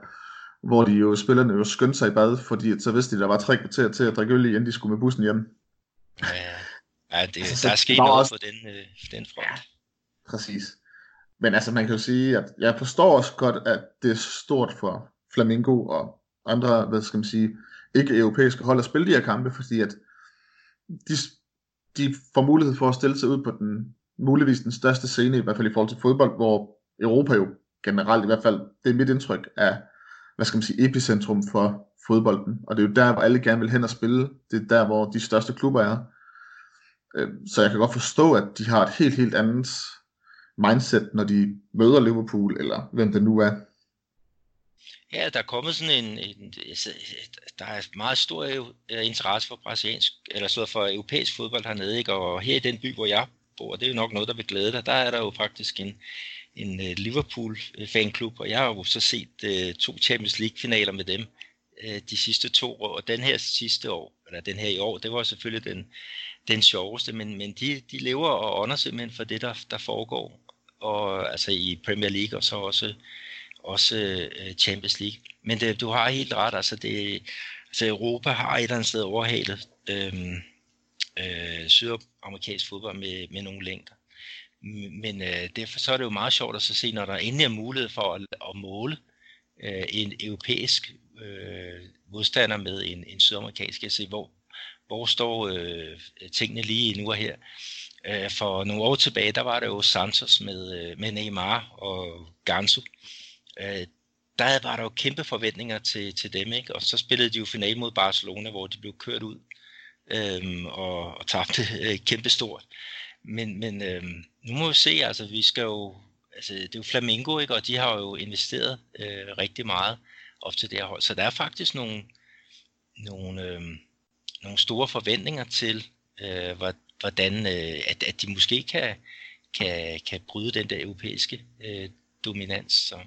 hvor de jo, spillerne jo skyndte sig i bad, fordi så vidste de, der var tre kvarter til at drikke øl i, inden de skulle med bussen hjem. Ja, Ja, det, altså, der er sket noget også... på den, øh, den front. Ja, præcis. Men altså, man kan jo sige, at jeg forstår også godt, at det er stort for Flamingo og andre, hvad skal man sige, ikke-europæiske hold at spille de her kampe, fordi at de, de får mulighed for at stille sig ud på den muligvis den største scene, i hvert fald i forhold til fodbold, hvor Europa jo generelt i hvert fald, det er mit indtryk af, hvad skal man sige, epicentrum for fodbolden, og det er jo der, hvor alle gerne vil hen og spille, det er der, hvor de største klubber er. Øh, så jeg kan godt forstå, at de har et helt, helt andet mindset, når de møder Liverpool, eller hvem det nu er. Ja, der er kommet sådan en, en der er meget stor øh, interesse for brasiliansk, eller så for europæisk fodbold hernede, ikke? og her i den by, hvor jeg bor, det er jo nok noget, der vil glæde dig, der er der jo faktisk en, en øh, Liverpool fanklub, og jeg har jo så set øh, to Champions League finaler med dem øh, de sidste to år, og den her sidste år, eller den her i år, det var selvfølgelig den, den sjoveste, men, men de, de lever og ånder simpelthen for det, der, der foregår, og altså i Premier League, og så også også øh, Champions League. Men det, du har helt ret, altså, det, altså Europa har et eller andet sted overhalet øh, øh, sydamerikansk fodbold med, med nogle længder. Men øh, derfor så er det jo meget sjovt at så se, når der endelig er mulighed for at, at måle øh, en europæisk øh, modstander med en, en sydamerikansk, at se, hvor, hvor står øh, tingene lige nu og her. Øh, for nogle år tilbage, der var det jo Santos med, øh, med Neymar og Gansu, øh, der var der jo kæmpe forventninger til, til dem, ikke? og så spillede de jo finale mod Barcelona, hvor de blev kørt ud øhm, og, og tabte øh, kæmpe stort. Men, men øh, nu må vi se, altså vi skal jo, altså det er jo Flamingo, ikke? og de har jo investeret øh, rigtig meget op til det her hold, så der er faktisk nogle, nogle, øh, nogle store forventninger til, øh, hvordan øh, at, at de måske kan, kan, kan bryde den der europæiske øh, dominans. Så.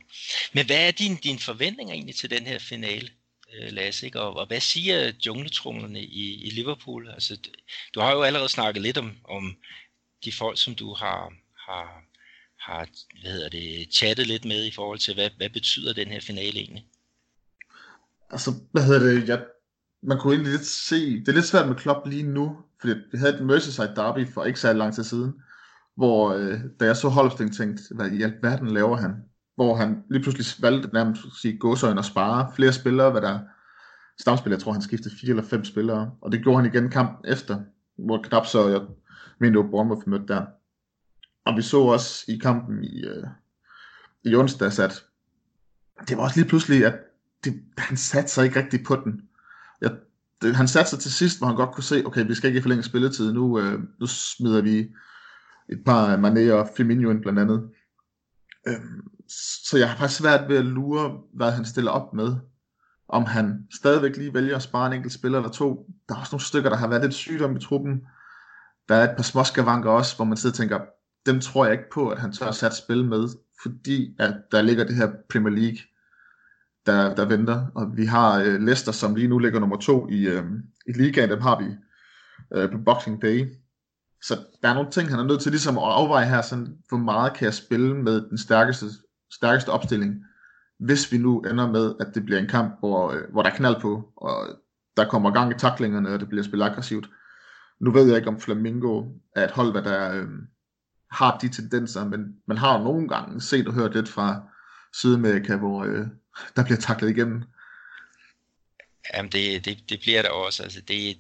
Men hvad er din, din forventninger egentlig til den her finale, øh, Lasse? Ikke? Og, og hvad siger jungletrumlerne i, i Liverpool? Altså, du, du har jo allerede snakket lidt om, om de folk, som du har, har, har hvad hedder det, chattet lidt med i forhold til, hvad, hvad betyder den her finale egentlig? Altså, hvad hedder det, jeg, man kunne egentlig lidt se, det er lidt svært med Klopp lige nu, fordi vi havde et Merseyside derby for ikke så lang tid siden, hvor øh, da jeg så Holstein tænkte, hvad i alverden laver han? Hvor han lige pludselig valgte nærmest at sige gåsøjne og spare flere spillere, hvad der stamspillere, jeg tror han skiftede fire eller fem spillere, og det gjorde han igen kampen efter, hvor knap så jeg mente, at Bournemouth mødte der. Og vi så også i kampen i, øh, i onsdags, at det var også lige pludselig, at det, han satte sig ikke rigtigt på den. Jeg, det, han satte sig til sidst, hvor han godt kunne se, okay, vi skal ikke forlænge spilletid, nu, øh, nu smider vi et par Mané og Firmino ind blandt andet. Øhm, så jeg har faktisk svært ved at lure, hvad han stiller op med. Om han stadigvæk lige vælger at spare en enkelt spiller eller to. Der er også nogle stykker, der har været lidt sygdom i truppen. Der er et par småskavanker også, hvor man sidder og tænker, dem tror jeg ikke på, at han tør at sætte spil med, fordi at der ligger det her Premier League, der, der venter. Og vi har øh, Leicester, som lige nu ligger nummer to i, øh, i ligaen, dem har vi øh, på Boxing Day. Så der er nogle ting, han er nødt til ligesom at afveje her, sådan, hvor meget kan jeg spille med den stærkeste, stærkeste opstilling, hvis vi nu ender med, at det bliver en kamp, hvor, øh, hvor der er knald på, og der kommer gang i taklingerne, og det bliver spillet aggressivt. Nu ved jeg ikke, om Flamingo er et hold, der øh, har de tendenser, men man har jo nogle gange set og hørt lidt fra Sydamerika, hvor øh, der bliver taklet igennem. Jamen det, det, det bliver der også. Altså det,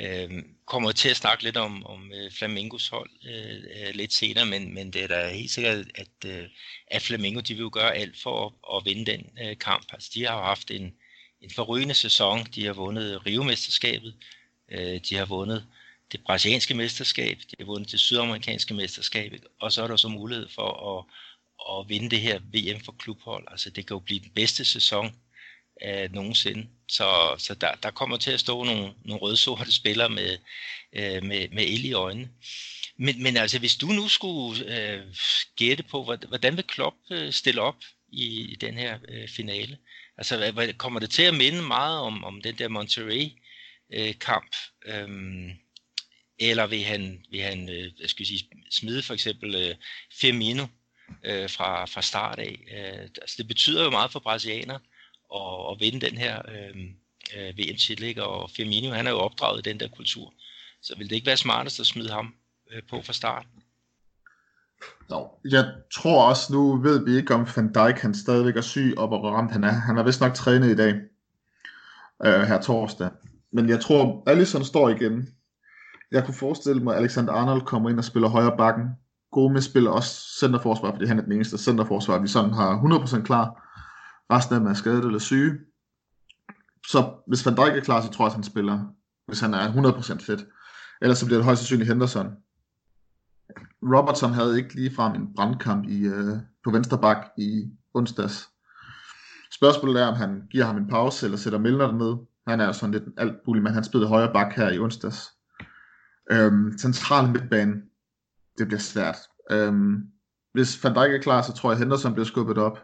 øh, kommer til at snakke lidt om, om øh, Flamingos hold øh, øh, lidt senere, men, men det er da helt sikkert, at, øh, at Flamingo de vil jo gøre alt for at, at vinde den øh, kamp. Altså, de har jo haft en, en forrygende sæson. De har vundet Rio-mesterskabet. Øh, de har vundet det brasilianske mesterskab. De har vundet det sydamerikanske mesterskab. Og så er der så mulighed for at, at vinde det her VM for klubhold. Altså, det kan jo blive den bedste sæson øh, nogensinde. Så, så der, der kommer til at stå nogle, nogle rødsorte spillere med, øh, med, med el i øjnene. Men, men altså, hvis du nu skulle øh, gætte på, hvordan vil Klopp øh, stille op i, i den her øh, finale? Altså, hvad, kommer det til at minde meget om, om den der Monterrey-kamp? Øh, øhm, eller vil han, vil han øh, jeg skal sige, smide for eksempel øh, Firmino øh, fra, fra start af? Øh, altså, det betyder jo meget for brasilianer at, at vinde den her øh, øh, VM-titel, ikke? og Firmino, han er jo opdraget i den der kultur. Så vil det ikke være smartest at smide ham øh, på fra start? Nå, jeg tror også, nu ved vi ikke om Van Dijk han stadigvæk er syg og hvor ramt han er. Han har vist nok trænet i dag, øh, her torsdag. Men jeg tror, Allison står igen. Jeg kunne forestille mig, at Alexander Arnold kommer ind og spiller højre bakken. Gomez spiller også centerforsvar, fordi han er den eneste centerforsvar, vi sådan har 100% klar. Resten af dem er skadet eller syge. Så hvis Van Dijk er klar, så tror jeg, at han spiller, hvis han er 100% fedt. Ellers så bliver det højst sandsynligt Henderson. Robertson havde ikke lige frem en brandkamp i, øh, på venstre bak i onsdags. Spørgsmålet er, om han giver ham en pause, eller sætter Milner ned. Han er jo sådan lidt alt muligt, men han spillede højre bak her i onsdags. Øhm, central midtbane, det bliver svært. Øhm, hvis Van Dijk er klar, så tror jeg, Henderson bliver skubbet op.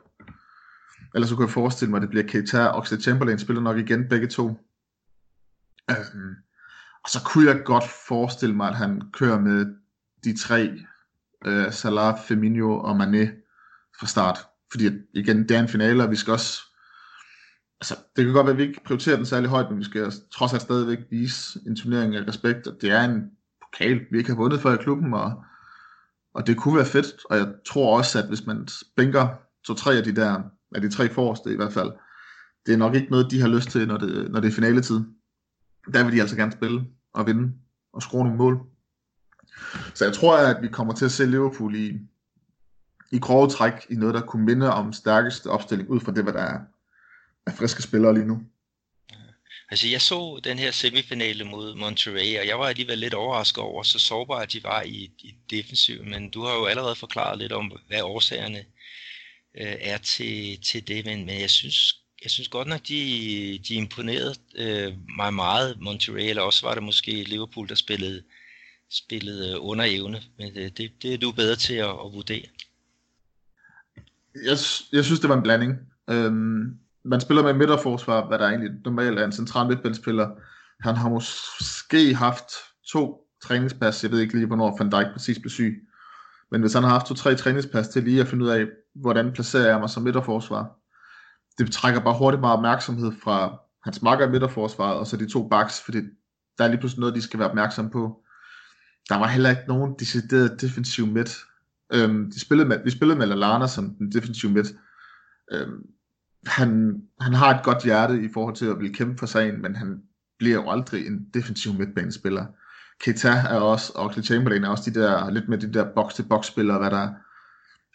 Ellers så kunne jeg forestille mig, at det bliver Keita og Oxlade Chamberlain spiller nok igen begge to. Øhm, og så kunne jeg godt forestille mig, at han kører med de tre, øh, Salah, Firmino og Mané fra start. Fordi igen, det er en finale, og vi skal også altså, det kan godt være, at vi ikke prioriterer den særlig højt, men vi skal trods alt stadigvæk vise en turnering af respekt, og det er en pokal, vi ikke har vundet før i klubben, og, og det kunne være fedt, og jeg tror også, at hvis man bænker to-tre af de der, af de tre forreste i hvert fald, det er nok ikke noget, de har lyst til, når det, når det er finaletid. Der vil de altså gerne spille og vinde og skrue nogle mål. Så jeg tror, at vi kommer til at se Liverpool i, i grove træk i noget, der kunne minde om stærkeste opstilling, ud fra det, hvad der er af friske spillere lige nu. Altså jeg så den her semifinale mod Monterrey, og jeg var alligevel lidt overrasket over, så sårbare de var i, i defensiv, men du har jo allerede forklaret lidt om, hvad årsagerne øh, er til, til det, men, men jeg synes jeg synes godt nok, de, de imponerede øh, mig meget, Monterrey, eller også var det måske Liverpool, der spillede, spillede under evne, men det, det, det er du bedre til at, at vurdere. Jeg, jeg synes, det var en blanding. Øhm, man spiller med midterforsvar, hvad der egentlig normalt er en central midtbanespiller. Han har måske haft to træningspas, jeg ved ikke lige, hvornår Van Dijk præcis blev syg. Men hvis han har haft to-tre træningspas til lige at finde ud af, hvordan placerer jeg mig som midterforsvar, det trækker bare hurtigt meget opmærksomhed fra hans makker i midterforsvaret, og så de to backs, fordi der er lige pludselig noget, de skal være opmærksom på. Der var heller ikke nogen decideret defensiv midt. Øhm, de spillede med, vi spillede med Lallana som den defensive midt. Øhm, han, han har et godt hjerte i forhold til at ville kæmpe for sagen, men han bliver jo aldrig en defensiv midtbanespiller. Keita er også, og Oxley Chamberlain er også de der, lidt med de der box-til-box spillere, hvad der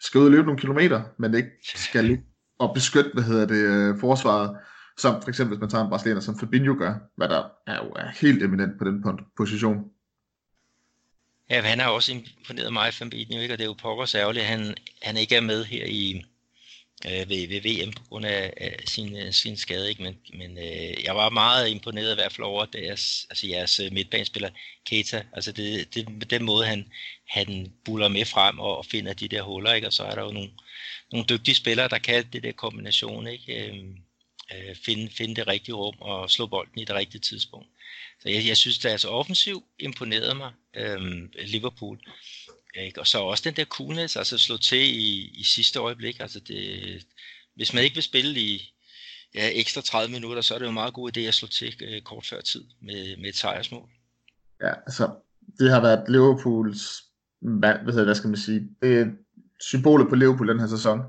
skal ud og løbe nogle kilometer, men ikke skal ligge og beskytte, hvad hedder det, øh, forsvaret, som for eksempel, hvis man tager en brasilianer, som Fabinho gør, hvad der er jo er helt eminent på den position. Ja, han har også imponeret mig, Fabinho, ikke? og det er jo pokkers ærgerligt, at han, han ikke er med her i, øh, ved, ved VM på grund af, af sin, øh, sin skade. Ikke? Men, men øh, jeg var meget imponeret i hvert fald over deres, altså jeres øh, midtbanespiller Keita. Altså det, det, den måde, han, han buller med frem og, og finder de der huller. Ikke? Og så er der jo nogle, nogle dygtige spillere, der kan det der kombination. Ikke? Øh, øh, finde, finde det rigtige rum og slå bolden i det rigtige tidspunkt. Så jeg, jeg synes, at altså offensiv imponerede mig, øh, Liverpool. Ikke? Og så også den der coolness, altså, altså slå til i, i sidste øjeblik. Altså det, hvis man ikke vil spille i ja, ekstra 30 minutter, så er det jo en meget god idé at slå til øh, kort før tid med, med et sejrsmål. Ja, altså det har været Liverpools, hvad, hvad, hvad skal man sige, det er symbolet på Liverpool den her sæson.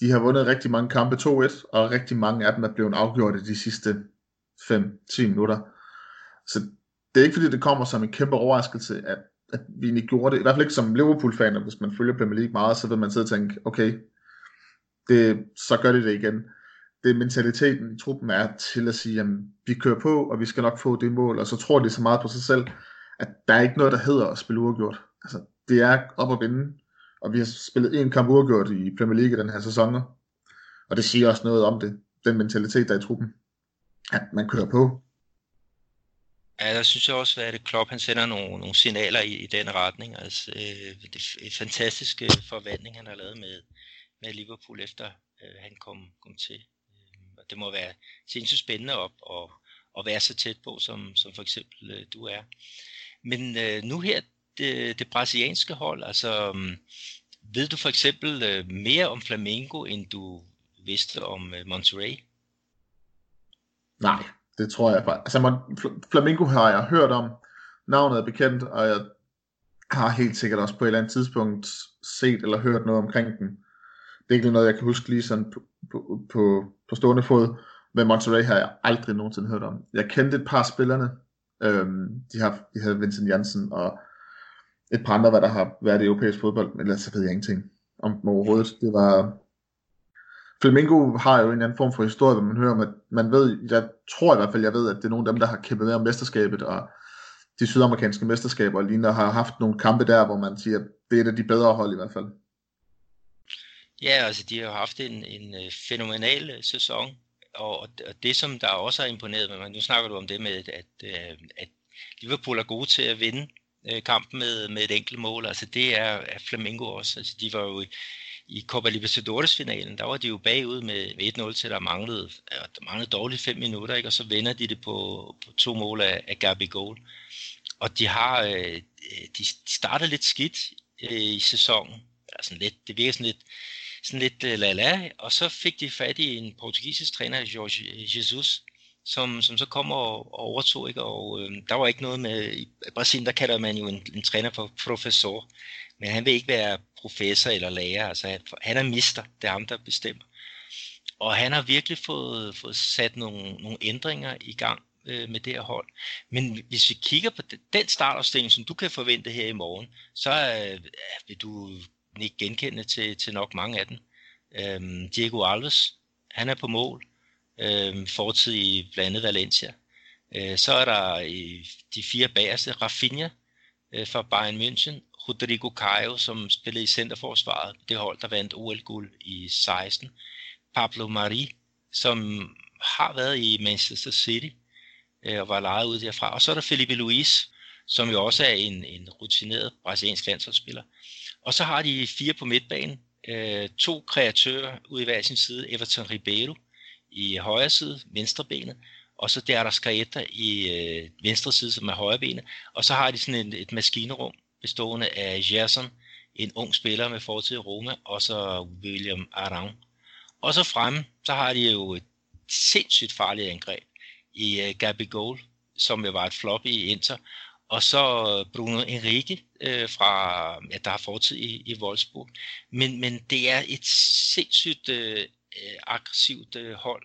De har vundet rigtig mange kampe 2-1, og rigtig mange af dem er blevet afgjort i de sidste 5-10 minutter. Så det er ikke fordi, det kommer som en kæmpe overraskelse, at at vi egentlig gjorde det, i hvert fald ikke som Liverpool-fan, hvis man følger Premier League meget, så vil man sidde og tænke, okay, det, så gør de det igen. Det mentaliteten i truppen er til at sige, at vi kører på, og vi skal nok få det mål, og så tror de så meget på sig selv, at der er ikke noget, der hedder at spille uafgjort. Altså, det er op at vinde, og vi har spillet en kamp uafgjort i Premier League den her sæson, og det siger også noget om det, den mentalitet, der er i truppen, at man kører på, Ja, der synes jeg også, at Klopp han sender nogle, nogle signaler i, i den retning. Altså, øh, det er et fantastisk øh, forvandling, han har lavet med, med Liverpool, efter øh, han kom, kom til. Øh, og det må være sindssygt spændende at, at, at være så tæt på, som, som for eksempel øh, du er. Men øh, nu her, det, det brasilianske hold, altså øh, ved du for eksempel øh, mere om Flamengo, end du vidste om øh, Monterrey? Nej, det tror jeg bare. Altså, Flamengo har jeg hørt om, navnet er bekendt, og jeg har helt sikkert også på et eller andet tidspunkt set eller hørt noget omkring den. Det er ikke noget, jeg kan huske lige sådan på, på, på, på stående fod, men Monterey har jeg aldrig nogensinde hørt om. Jeg kendte et par spillerne. Øhm, de, har, de havde Vincent Jansen og et par andre, hvad der har været i europæisk fodbold, men ellers så ved jeg ingenting om overhovedet. Det var... Flamingo har jo en eller anden form for historie, hvor man hører om, at man ved, jeg tror i hvert fald, jeg ved, at det er nogle af dem, der har kæmpet med om mesterskabet, og de sydamerikanske mesterskaber, og lignende har haft nogle kampe der, hvor man siger, at det er et af de bedre hold i hvert fald. Ja, altså de har haft en, en øh, fænomenal øh, sæson, og, og det som der også har imponeret mig, nu snakker du om det med, at, øh, at, Liverpool er gode til at vinde kampen med, med et enkelt mål, altså det er, er Flamengo også, altså de var jo i, Copa Libertadores finalen, der var de jo bagud med, 1-0 til der manglede, der manglede dårligt 5 minutter, ikke? og så vender de det på, på to mål af, af Gabi Goal. Og de har, øh, de startede lidt skidt øh, i sæsonen, altså lidt, det virker sådan lidt, sådan lidt øh, la-la, og så fik de fat i en portugisisk træner, Jorge Jesus, som, som så kom og, og overtog, ikke? og øh, der var ikke noget med, i Brasilien der kalder man jo en, en træner for professor, men han vil ikke være professor eller lærer, altså han, han er mister, det er ham, der bestemmer. Og han har virkelig fået, fået sat nogle, nogle ændringer i gang øh, med det her hold. Men hvis vi kigger på den startopstilling, som du kan forvente her i morgen, så øh, øh, vil du ikke genkende til, til nok mange af dem. Øhm, Diego Alves, han er på mål. Øhm, fortid i blandt andet Valencia. Øh, så er der i de fire bagerste, Rafinha øh, fra Bayern München, Rodrigo Caio, som spillede i centerforsvaret, det hold, der vandt OL-guld i 16. Pablo Mari, som har været i Manchester City øh, og var lejet ud derfra. Og så er der Felipe Luis, som jo også er en, en rutineret brasiliansk landsholdsspiller. Og så har de fire på midtbanen, øh, to kreatører ude i hver sin side, Everton Ribeiro i højre side, venstre benet, og så der er der Scaeta i øh, venstre side, som er højre benet, og så har de sådan et, et maskinerum bestående af Gerson, en ung spiller med fortid i Roma, og så William Arang. Og så fremme, så har de jo et sindssygt farligt angreb i øh, Gabi Goal, som jo var et flop i Inter, og så øh, Bruno Enrique øh, fra, ja, der har fortid i, i Wolfsburg. Men, men det er et sindssygt øh, øh, aggressivt øh, hold,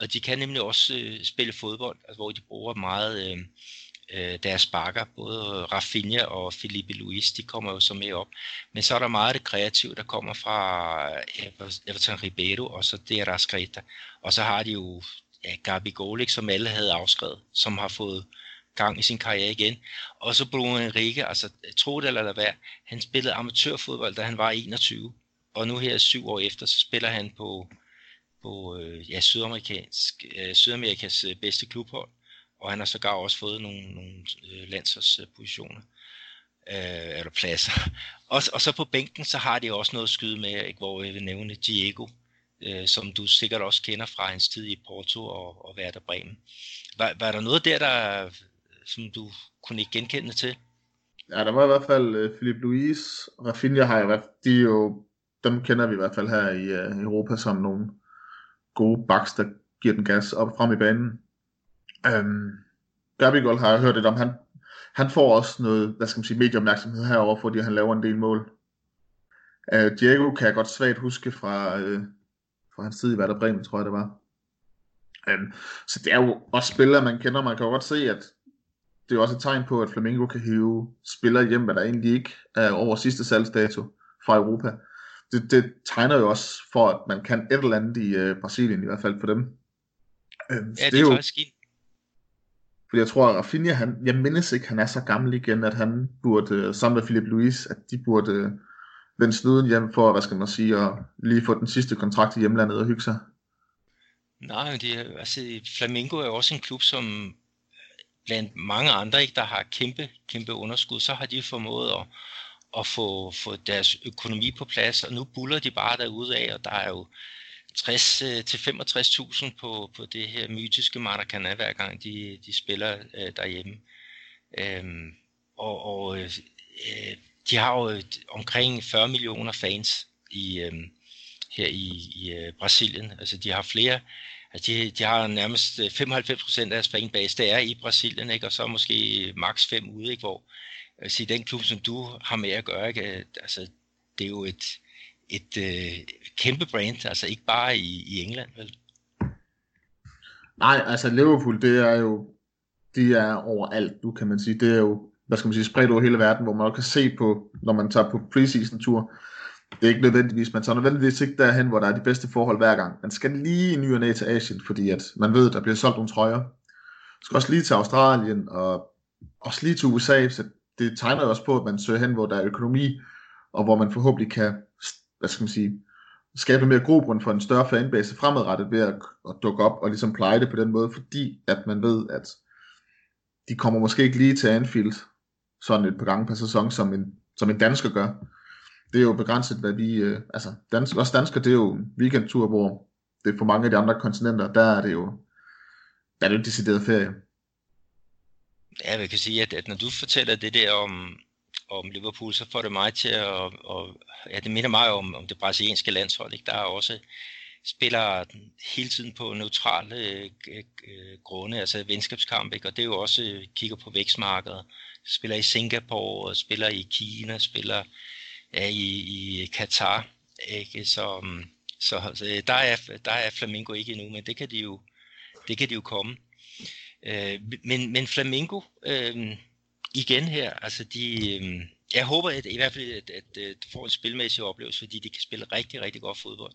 og de kan nemlig også øh, spille fodbold, altså, hvor de bruger meget øh, øh, deres bakker. Både Rafinha og Felipe Luis, de kommer jo så med op. Men så er der meget af det kreative, der kommer fra øh, Everton Ribeiro, og så det er Raskreta. Og så har de jo ja, Gabi Golik, som alle havde afskrevet, som har fået gang i sin karriere igen. Og så Bruno Enrique, altså tro det eller lade være, han spillede amatørfodbold, da han var 21. Og nu her syv år efter, så spiller han på, på øh, ja, Sydamerikansk, øh, Sydamerikas øh, bedste klubhold. Og han har sågar også fået nogle, nogle øh, landsholdspositioner. Øh, eller pladser. Og, og så på bænken, så har de også noget at skyde med, ikke, hvor jeg vil nævne Diego, øh, som du sikkert også kender fra hans tid i Porto og, og Werder Bremen. Var, var der noget der, der som du kunne ikke genkende til? Ja, der var i hvert fald øh, Philip Luis og Rafinha har jeg, de er jo, dem kender vi i hvert fald her i øh, Europa som nogle gode backs, der giver den gas op frem i banen. Øhm, Gabigol har jeg hørt lidt om, han, han får også noget, hvad skal man sige, medieopmærksomhed herover, fordi han laver en del mål. Øh, Diego kan jeg godt svagt huske fra, øh, fra hans tid i Werder Bremen, tror jeg det var. Øhm, så det er jo også spillere, man kender. Man kan jo godt se, at det er også et tegn på, at Flamengo kan hive spillere hjem, hvad der egentlig ikke er over sidste salgsdato fra Europa. Det, det tegner jo også for, at man kan et eller andet i uh, Brasilien, i hvert fald for dem. Øh, ja, det, det er jo, faktisk fordi jeg tror, at Rafinha, han, jeg mindes ikke, han er så gammel igen, at han burde, øh, sammen med Philip Luis, at de burde øh, vende snuden hjem for, hvad skal man sige, at lige få den sidste kontrakt i hjemlandet og hygge sig. Nej, det er, altså, Flamengo er jo også en klub, som blandt mange andre, ikke, der har kæmpe, kæmpe underskud, så har de formået at, at få, få deres økonomi på plads, og nu buller de bare derude af, og der er jo 60 øh, til 65.000 på, på det her mytiske Maracana, hver gang de, de spiller øh, derhjemme. Øhm, og og øh, øh de har jo omkring 40 millioner fans i, øh, her i, i øh, Brasilien. Altså de har flere Altså de, de har nærmest øh, 95% af deres fanbase, det er i Brasilien, ikke? og så måske maks 5 ude, ikke? hvor jeg sige, den klub, som du har med at gøre, ikke? Altså, det er jo et, et øh, kæmpe brand, altså ikke bare i, i England, vel? Nej, altså Liverpool, det er jo, de er overalt nu, kan man sige. Det er jo, hvad skal man sige, spredt over hele verden, hvor man også kan se på, når man tager på preseason-tur. Det er ikke nødvendigvis, man tager nødvendigvis ikke derhen, hvor der er de bedste forhold hver gang. Man skal lige i ny og næ til Asien, fordi at man ved, at der bliver solgt nogle trøjer. Man skal også lige til Australien, og også lige til USA, så det tegner også på, at man søger hen, hvor der er økonomi, og hvor man forhåbentlig kan, hvad skal man sige, skabe mere grobund for en større fanbase fremadrettet ved at, at dukke op og ligesom pleje det på den måde, fordi at man ved, at de kommer måske ikke lige til Anfield sådan et par gange per sæson, som en, som en dansker gør. Det er jo begrænset, hvad vi, øh, altså dansk, også dansker, det er jo en weekendtur, hvor det er for mange af de andre kontinenter, der er det jo, der er det jo en decideret ferie. Ja, jeg kan sige, at, at når du fortæller det der om, om Liverpool, så får det mig til at, og, ja, det minder mig om, om det brasilianske landshold, ikke? der er også spiller hele tiden på neutrale øh, øh, grunde, altså venskabskamp, ikke? og det er jo også, øh, kigger på vækstmarkedet, spiller i Singapore, spiller i Kina, spiller ja, i, i Katar, ikke? Så, mm, så, så øh, der, er, der er Flamingo ikke endnu, men det kan de jo, det kan de jo komme. Øh, men, men Flamingo, øh, igen her, altså de, øh, jeg håber at, i hvert fald, at, at, at du får en spilmæssig oplevelse, fordi de kan spille rigtig, rigtig godt fodbold.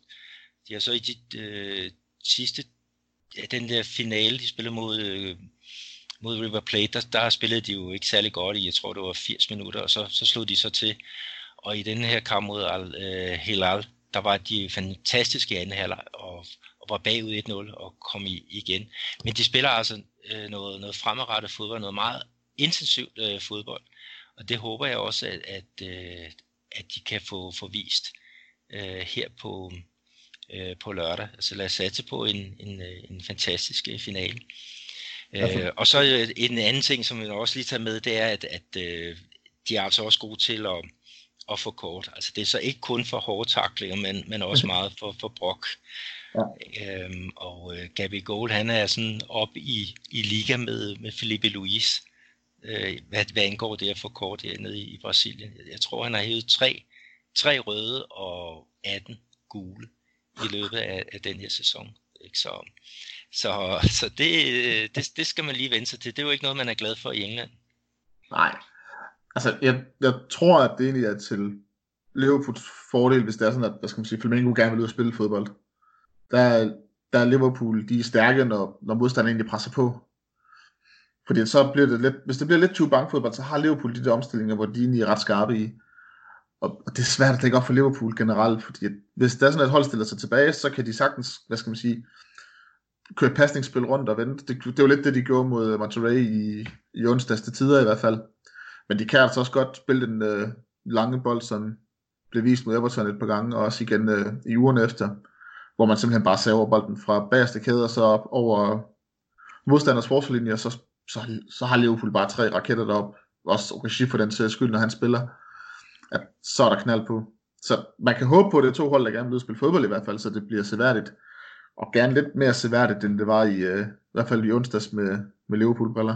De har så i de øh, sidste, ja, den der finale, de spillede mod, øh, mod River Plate, der, der spillede de jo ikke særlig godt i, jeg tror det var 80 minutter, og så, så slog de så til. Og i den her kamp mod Al, øh, Hilal, der var de fantastiske i anden halvleg, og, og var bagud 1-0 og kom i, igen. Men de spiller altså øh, noget, noget fremadrettet fodbold, noget meget intensivt øh, fodbold. Og det håber jeg også, at, at, øh, at de kan få, få vist øh, her på, øh, på lørdag. Altså lad os satse på en, en, øh, en fantastisk øh, finale. Øh, og så øh, en anden ting, som jeg også lige tager med, det er, at, at øh, de er altså også gode til at, at få kort. Altså det er så ikke kun for hårde taklinger, men, men også meget for, for brok. Ja. Øhm, og øh, Gabi Gold, han er sådan op i, i liga med, med Felipe Luis, øh, hvad, hvad angår det at få kort nede i, i Brasilien. Jeg, jeg tror, han har hævet tre, tre røde og 18 gule i løbet af, af den her sæson. Ikke? Så, så, så det, det, det skal man lige vende sig til. Det er jo ikke noget, man er glad for i England. Nej. Altså, jeg, jeg tror, at det egentlig er til Liverpools fordel, hvis det er sådan, at hvad skal man sige, Flamengo gerne vil ud og spille fodbold. Der, der er Liverpool, de er stærke, når, når modstanderen egentlig presser på. Fordi så bliver det lidt, hvis det bliver lidt too bankfodbold, så har Liverpool de der omstillinger, hvor de egentlig er ret skarpe i. Og, og det er svært at lægge op for Liverpool generelt, fordi at, hvis der er sådan et hold stiller sig tilbage, så kan de sagtens, hvad skal man sige, køre pasningsspil rundt og vente. Det, det var lidt det, de gjorde mod Monterey i, i onsdags til tider i hvert fald. Men de kan altså også godt spille den øh, lange bold, som blev vist mod Everton et par gange, og også igen øh, i ugerne efter, hvor man simpelthen bare saver bolden fra bagerste kæde og så op over modstanders forsvarslinje, og så, så, så har Liverpool bare tre raketter derop, også Okashi for den sags skyld, når han spiller, at så er der knald på. Så man kan håbe på, at det er to hold, der gerne vil spille fodbold i hvert fald, så det bliver seværdigt. Og gerne lidt mere seværdigt, end det var i, øh, i hvert fald i onsdags med, med Liverpool-briller.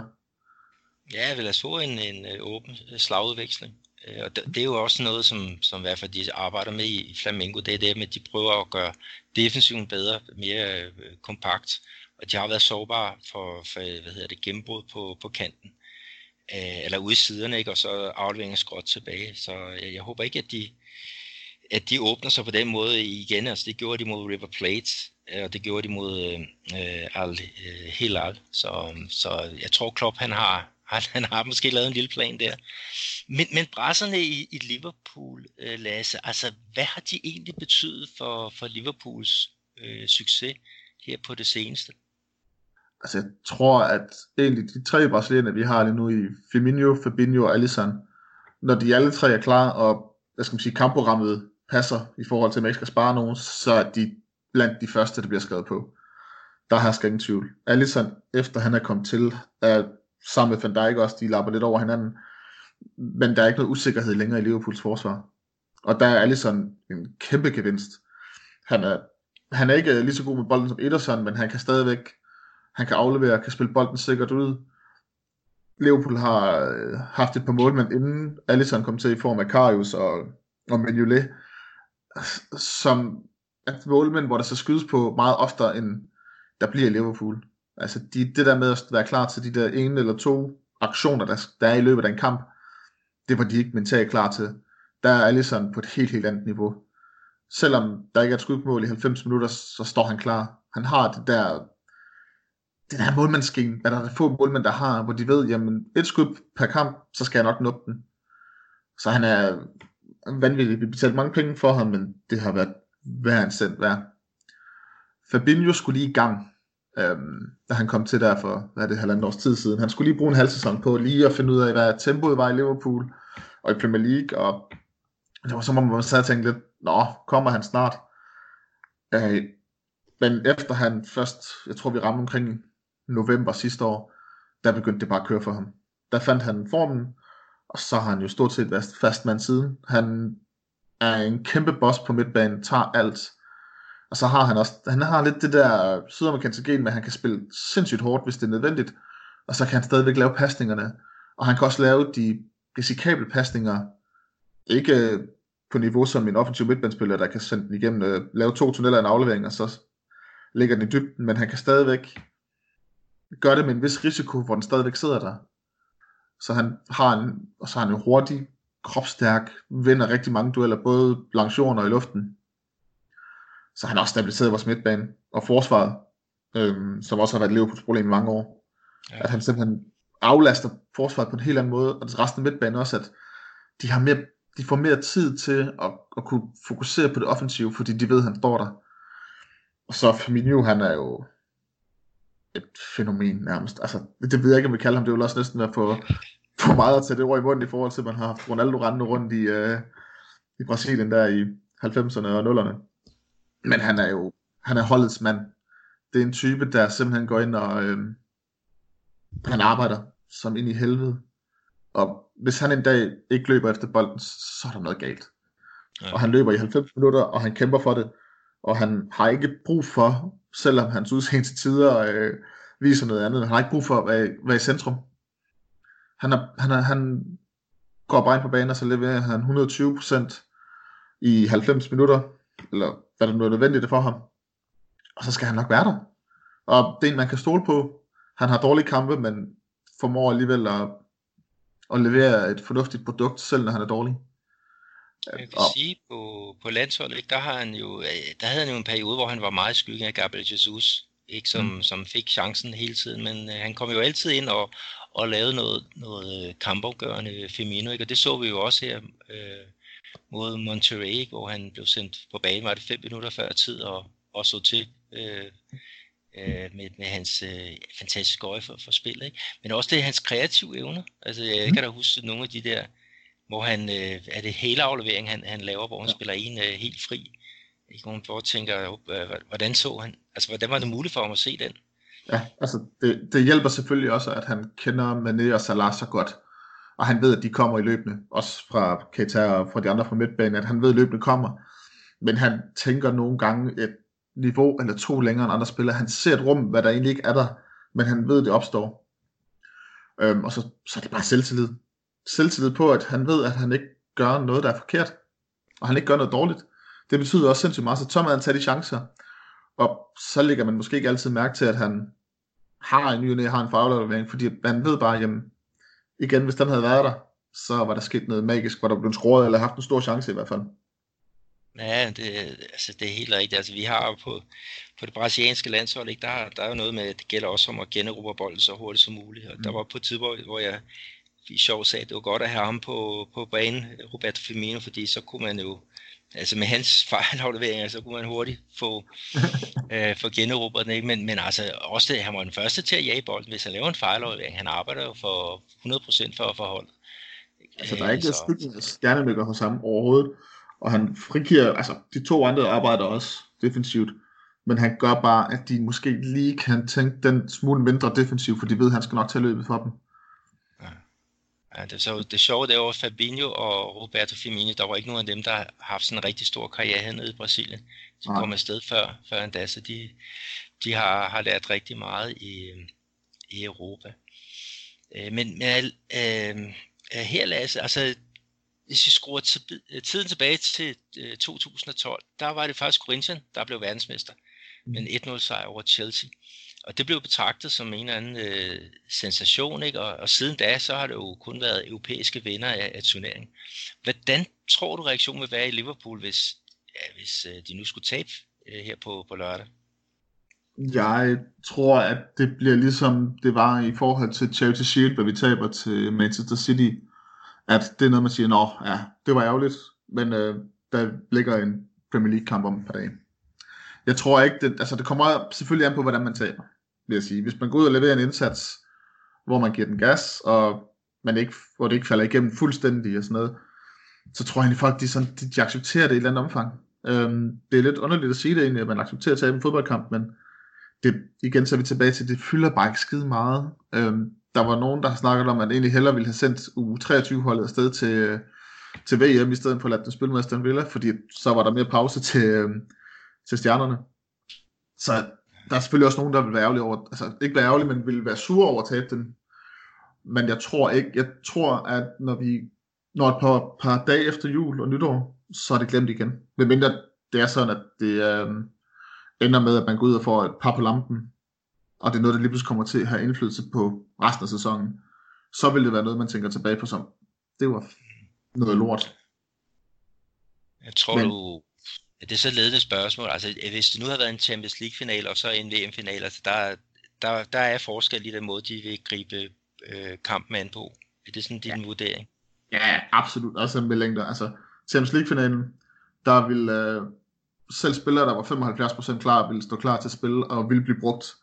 Ja, jeg vil have så en, en øh, åben slagudveksling. Øh, og det, det er jo også noget, som, som i hvert fald de arbejder med i Flamengo, det er det med, at de prøver at gøre defensiven bedre, mere øh, kompakt, og de har været sårbare for, for hvad hedder det, gennembrud på, på kanten, øh, eller ude i siderne, ikke? og så afleveringen skråt tilbage. Så jeg, jeg håber ikke, at de, at de åbner sig på den måde igen. Altså det gjorde de mod River Plate, øh, og det gjorde de mod øh, øh Al Hilal, Så, så jeg tror Klopp han har, han, han har måske lavet en lille plan der. Men, men brasserne i, i Liverpool, øh, Lasse, altså hvad har de egentlig betydet for, for Liverpools øh, succes her på det seneste? Altså jeg tror, at egentlig de tre brasilianere, vi har lige nu i Firmino, Fabinho og Alisson, når de alle tre er klar, og hvad skal man sige, kampprogrammet passer i forhold til, at man ikke skal spare nogen, så er de blandt de første, der bliver skrevet på. Der har jeg ingen tvivl. Alisson, efter han er kommet til, er sammen med Van Dijk også, de lapper lidt over hinanden, men der er ikke noget usikkerhed længere i Liverpools forsvar. Og der er Alisson en kæmpe gevinst. Han er han er ikke lige så god med bolden som Ederson, men han kan stadigvæk, han kan aflevere, kan spille bolden sikkert ud. Liverpool har øh, haft et par målmænd inden Alisson kom til i form af Karius og, og Mignolet, som at målmænd, hvor der så skydes på meget oftere, end der bliver i Liverpool. Altså de, det der med at være klar til de der ene eller to aktioner, der, der er i løbet af en kamp, det var de ikke mentalt klar til. Der er Allison på et helt, helt andet niveau. Selvom der ikke er et skudmål i 90 minutter, så står han klar. Han har det der, den her målmandsgen, hvad der er få målmænd, der har, hvor de ved, jamen et skud per kamp, så skal jeg nok nå den. Så han er vanvittig. Vi betalte mange penge for ham, men det har været hver en cent værd. Fabinho skulle lige i gang, øhm, da han kom til der for, hvad er det, halvandet års tid siden. Han skulle lige bruge en halv sæson på lige at finde ud af, hvad tempoet var i Liverpool og i Premier League, og det var som om man sad og tænkte lidt, nå, kommer han snart? Øh, men efter han først, jeg tror vi ramte omkring november sidste år, der begyndte det bare at køre for ham. Der fandt han formen, og så har han jo stort set været fast mand siden. Han er en kæmpe boss på midtbanen, tager alt. Og så har han også, han har lidt det der sydamerikanske gen med, at han kan spille sindssygt hårdt, hvis det er nødvendigt. Og så kan han stadigvæk lave pasningerne. Og han kan også lave de risikable pasninger, ikke øh, på niveau som en offensiv midtbandspiller, der kan sende den igennem, øh, lave to tunneller en aflevering, og så ligger den i dybden, men han kan stadigvæk gøre det med en vis risiko, hvor den stadigvæk sidder der. Så han har en, og så har han jo hurtig, kropstærk, vinder rigtig mange dueller, både langs jorden og i luften. Så han også stabiliseret vores midtbane og forsvaret, øhm, som også har været et Liverpools problem i mange år. Ja. At han simpelthen aflaster forsvaret på en helt anden måde, og resten af midtbanen også, at de, har mere, de får mere tid til at, at kunne fokusere på det offensive, fordi de ved, at han står der. Og så Firmino, han er jo et fænomen nærmest. Altså, det ved jeg ikke, om vi kalder ham. Det vil også næsten være for, for meget at tage det ord i munden i forhold til, at man har haft Ronaldo rendende rundt i, uh, i Brasilien der i 90'erne og 0'erne. Men han er jo han er holdets mand. Det er en type, der simpelthen går ind og øh, han arbejder som ind i helvede. Og hvis han en dag ikke løber efter bolden, så er der noget galt. Ja. Og han løber i 90 minutter, og han kæmper for det. Og han har ikke brug for, selvom hans udseende til tider øh, viser noget andet, han har ikke brug for at være, være i centrum. Han, er, han, er, han går bare ind på banen, og så leverer han 120% i 90 minutter, eller der nu er nødvendigt for ham. Og så skal han nok være der. Og det er en, man kan stole på. Han har dårlige kampe, men formår alligevel at, at levere et fornuftigt produkt, selv når han er dårlig. Jeg kan og, sige, på, på landsholdet, der, har han jo, øh, der havde han jo en periode, hvor han var meget skyggen af Gabriel Jesus, ikke, som, mm. som fik chancen hele tiden, men øh, han kom jo altid ind og, og lavede noget, noget øh, kampafgørende Firmino, ikke? og det så vi jo også her øh, mod Monterrey, hvor han blev sendt på banen, var det fem minutter før tid, og, og så til øh, øh, med, med hans øh, fantastiske øje for, for spillet. Ikke? Men også det hans kreative evner. Altså, jeg mm. kan da huske nogle af de der, hvor han, øh, er det hele aflevering, han, han laver, hvor han ja. spiller en øh, helt fri. Ikke? Hvor man tænker, øh, hvordan så han, altså hvordan var det muligt for ham at se den? Ja, altså det, det hjælper selvfølgelig også, at han kender Mané og Salah så godt. Og han ved, at de kommer i løbende, også fra Keita og fra de andre fra midtbanen, at han ved, at løbende kommer. Men han tænker nogle gange et niveau eller to længere end andre spillere. Han ser et rum, hvad der egentlig ikke er der, men han ved, det opstår. Øhm, og så, så er det bare selvtillid. Selvtillid på, at han ved, at han ikke gør noget, der er forkert. Og han ikke gør noget dårligt. Det betyder også sindssygt meget, så tør man tage de chancer. Og så lægger man måske ikke altid mærke til, at han har en ny har en faglevering, fordi man ved bare, jamen, igen, hvis den havde været der, så var der sket noget magisk, hvor der blev skruet, eller haft en stor chance i hvert fald. Ja, det, altså, det er helt rigtigt. Altså, vi har på, på det brasilianske landshold, ikke, der, der er jo noget med, at det gælder også om at generobre bolden så hurtigt som muligt. Og mm. der var på et tidspunkt, hvor jeg i sjov sagde, at det var godt at have ham på, på banen, Roberto Firmino, fordi så kunne man jo, altså med hans fejlafleveringer, så kunne man hurtigt få, øh, få generobret den. Ikke? Men, men altså også det, han var den første til at jage bolden. Hvis han laver en fejlaflevering, han arbejder jo for 100% for at forholde. Altså der er ikke så... skyggen stjernenykker hos ham overhovedet og han frigiver, altså de to andre arbejder også defensivt, men han gør bare, at de måske lige kan tænke den smule mindre defensiv, for de ved, at han skal nok tage løbet for dem. Ja. Det, så det sjove det var Fabinho og Roberto Firmino, der var ikke nogen af dem, der har haft sådan en rigtig stor karriere hernede i Brasilien. De ja. kom afsted før, før endda, så de, de har, har lært rigtig meget i, i Europa. Øh, men men øh, her, Lasse, altså hvis vi skruer tiden tilbage til 2012, der var det faktisk Corinthians, der blev verdensmester en 1-0 sejr over Chelsea. Og det blev betragtet som en eller anden øh, sensation, ikke? Og, og siden da, så har det jo kun været europæiske vinder af, af turneringen. Hvordan tror du, reaktionen vil være i Liverpool, hvis, ja, hvis øh, de nu skulle tabe øh, her på, på lørdag? Jeg tror, at det bliver ligesom det var i forhold til Charity Shield, hvor vi taber til Manchester City. At det er noget, man siger, nå, ja, det var ærgerligt, men øh, der ligger en Premier League kamp om et par dage. Jeg tror ikke, det, altså det kommer selvfølgelig an på, hvordan man taber, vil jeg sige. Hvis man går ud og leverer en indsats, hvor man giver den gas, og man ikke, hvor det ikke falder igennem fuldstændig og sådan noget, så tror jeg egentlig folk, de, sådan, de, de accepterer det i et eller andet omfang. Øhm, det er lidt underligt at sige det egentlig, at man accepterer at tabe en fodboldkamp, men det, igen så er vi tilbage til, det fylder bare ikke skide meget. Øhm, der var nogen, der har snakket om, at man egentlig hellere ville have sendt U23-holdet afsted til, til VM, i stedet for at lade den spille med Aston Villa, fordi så var der mere pause til, øhm, til stjernerne. Så der er selvfølgelig også nogen, der vil være ærgerlige over, altså ikke være ærgerlige, men vil være sure over at tabe den. Men jeg tror ikke, jeg tror, at når vi når et par, par dage efter jul og nytår, så er det glemt igen. Men mindre det er sådan, at det øh, ender med, at man går ud og får et par på lampen, og det er noget, der lige pludselig kommer til at have indflydelse på resten af sæsonen, så vil det være noget, man tænker tilbage på som, det var noget lort. Jeg tror, Men, du, det er så ledende spørgsmål. Altså, hvis det nu har været en Champions League-final og så en VM-final, altså der, der, der er forskel i den måde, de vil gribe øh, kampen an på. Er det sådan din ja. vurdering? Ja, absolut. Også med længder. Altså, Champions League-finalen, der vil øh, selv spillere, der var 75% klar, vil stå klar til at spille og vil blive brugt.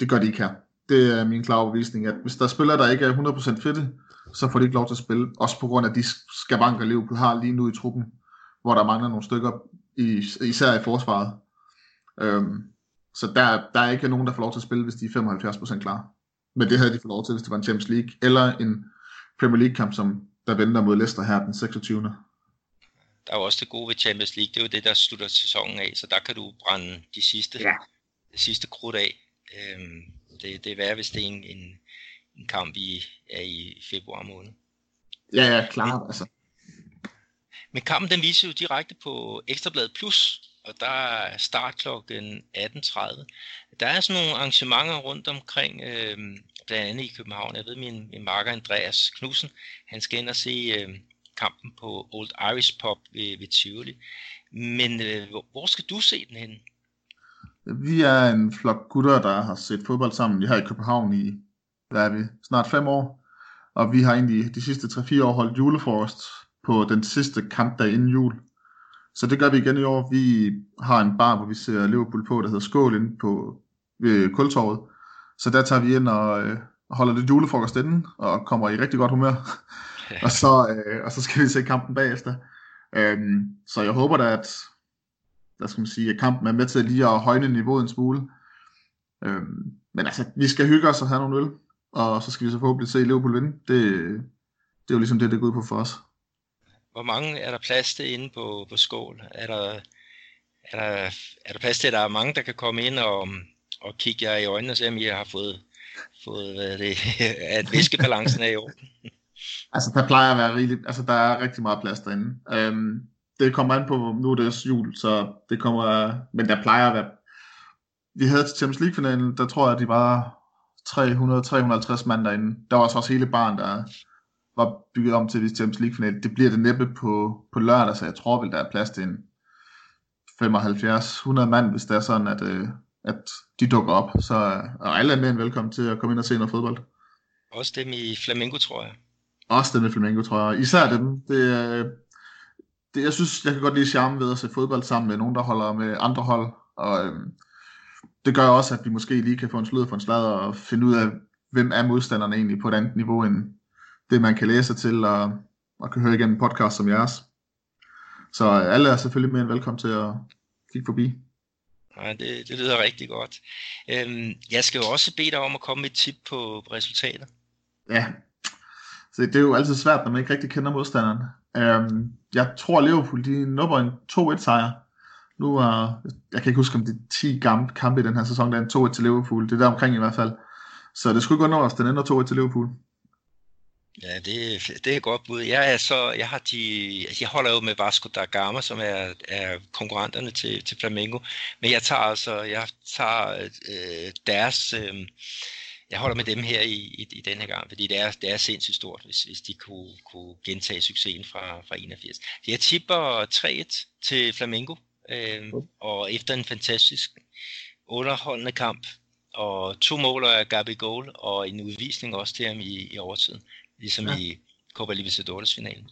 Det gør de ikke her. Det er min klare overbevisning, at hvis der er spillere, der ikke er 100% fedte, så får de ikke lov til at spille. Også på grund af de skavanker, Liverpool har lige nu i truppen, hvor der mangler nogle stykker i, især i forsvaret. Øhm, så der, der er ikke nogen, der får lov til at spille, hvis de er 75% klar. Men det havde de fået lov til, hvis det var en Champions League, eller en Premier League-kamp, som der venter mod Leicester her den 26. Der er jo også det gode ved Champions League, det er jo det, der slutter sæsonen af, så der kan du brænde de sidste, ja. de sidste krudt af. Øhm, det, det er værd, hvis det er en, en, en kamp, i, er i februar måned. Ja, ja, klart. Altså. Men kampen den viser jo direkte på Ekstrabladet Plus, og der er start kl. 18.30. Der er sådan nogle arrangementer rundt omkring, øh, blandt andet i København. Jeg ved, min, min marker Andreas Knudsen, han skal ind og se øh, kampen på Old Irish Pub ved, ved Tivoli. Men øh, hvor skal du se den hen? Vi er en flok gutter, der har set fodbold sammen. Vi har i København i, hvad er vi, snart fem år. Og vi har egentlig de sidste 3-4 år holdt julefrokost på den sidste kampdag inden jul. Så det gør vi igen i år. Vi har en bar, hvor vi ser Liverpool på, der hedder Skål inde på ved Kultorvet. Så der tager vi ind og øh, holder lidt julefrokost inden, og kommer i rigtig godt humør. og, så, øh, og så skal vi se kampen bagefter. Øhm, så jeg håber da, at, der skal man sige, at kampen er med til lige at højne niveauet en smule. Øhm, men altså, vi skal hygge os og have nogle øl, og så skal vi så forhåbentlig se Liverpool vinde. Det, det er jo ligesom det, det går ud på for os. Hvor mange er der plads til inde på, på skål? Er der, er, der, er der plads til, at der er mange, der kan komme ind og, og kigge jer i øjnene og se, om I har fået, fået hvad det, at væskebalancen er i orden? altså, der plejer at være rigeligt, altså, der er rigtig meget plads derinde. Øhm, det kommer an på, nu er det jul, så det kommer, men der plejer at være, vi havde til Champions League-finalen, der tror jeg, at de var 300-350 mand derinde. Der var også hele barn, der var bygget om til det Champions League finale. Det bliver det næppe på, på lørdag, så jeg tror vel, der er plads til en 75-100 mand, hvis det er sådan, at, øh, at de dukker op. Så og alle er mere end velkommen til at komme ind og se noget fodbold. Også dem i Flamengo, tror jeg. Også dem i Flamengo, tror jeg. Især dem. Det, det, jeg synes, jeg kan godt lide charme ved at se fodbold sammen med nogen, der holder med andre hold. Og øh, det gør også, at vi måske lige kan få en slud for en slad og finde ud af, hvem er modstanderne egentlig på et andet niveau, end, det, man kan læse til og, og kan høre igennem podcast som jeres. Så alle er selvfølgelig mere end velkommen til at kigge forbi. Ja, det, det lyder rigtig godt. Øhm, jeg skal jo også bede dig om at komme med et tip på, resultater. Ja, Så det er jo altid svært, når man ikke rigtig kender modstanderen. Øhm, jeg tror, Liverpool de nupper en 2-1 sejr. Nu er, jeg kan ikke huske, om det er 10 gamle kampe i den her sæson, der er en 2-1 til Liverpool. Det er der omkring i hvert fald. Så det skulle ikke under os, den ender 2-1 til Liverpool. Ja, det, det er godt bud. Jeg, er så, jeg, har de, jeg holder jo med Vasco da Gama, som er, er konkurrenterne til, til Flamengo. Men jeg tager altså jeg tager, øh, deres... Øh, jeg holder med dem her i, i, i denne gang, fordi det er, det er sindssygt stort, hvis, hvis de kunne, kunne gentage succesen fra, fra 81. Jeg tipper 3-1 til Flamengo, øh, og efter en fantastisk underholdende kamp, og to mål af Gabi Goal, og en udvisning også til ham i, i overtiden ligesom ja. i Copa Libertadores finalen.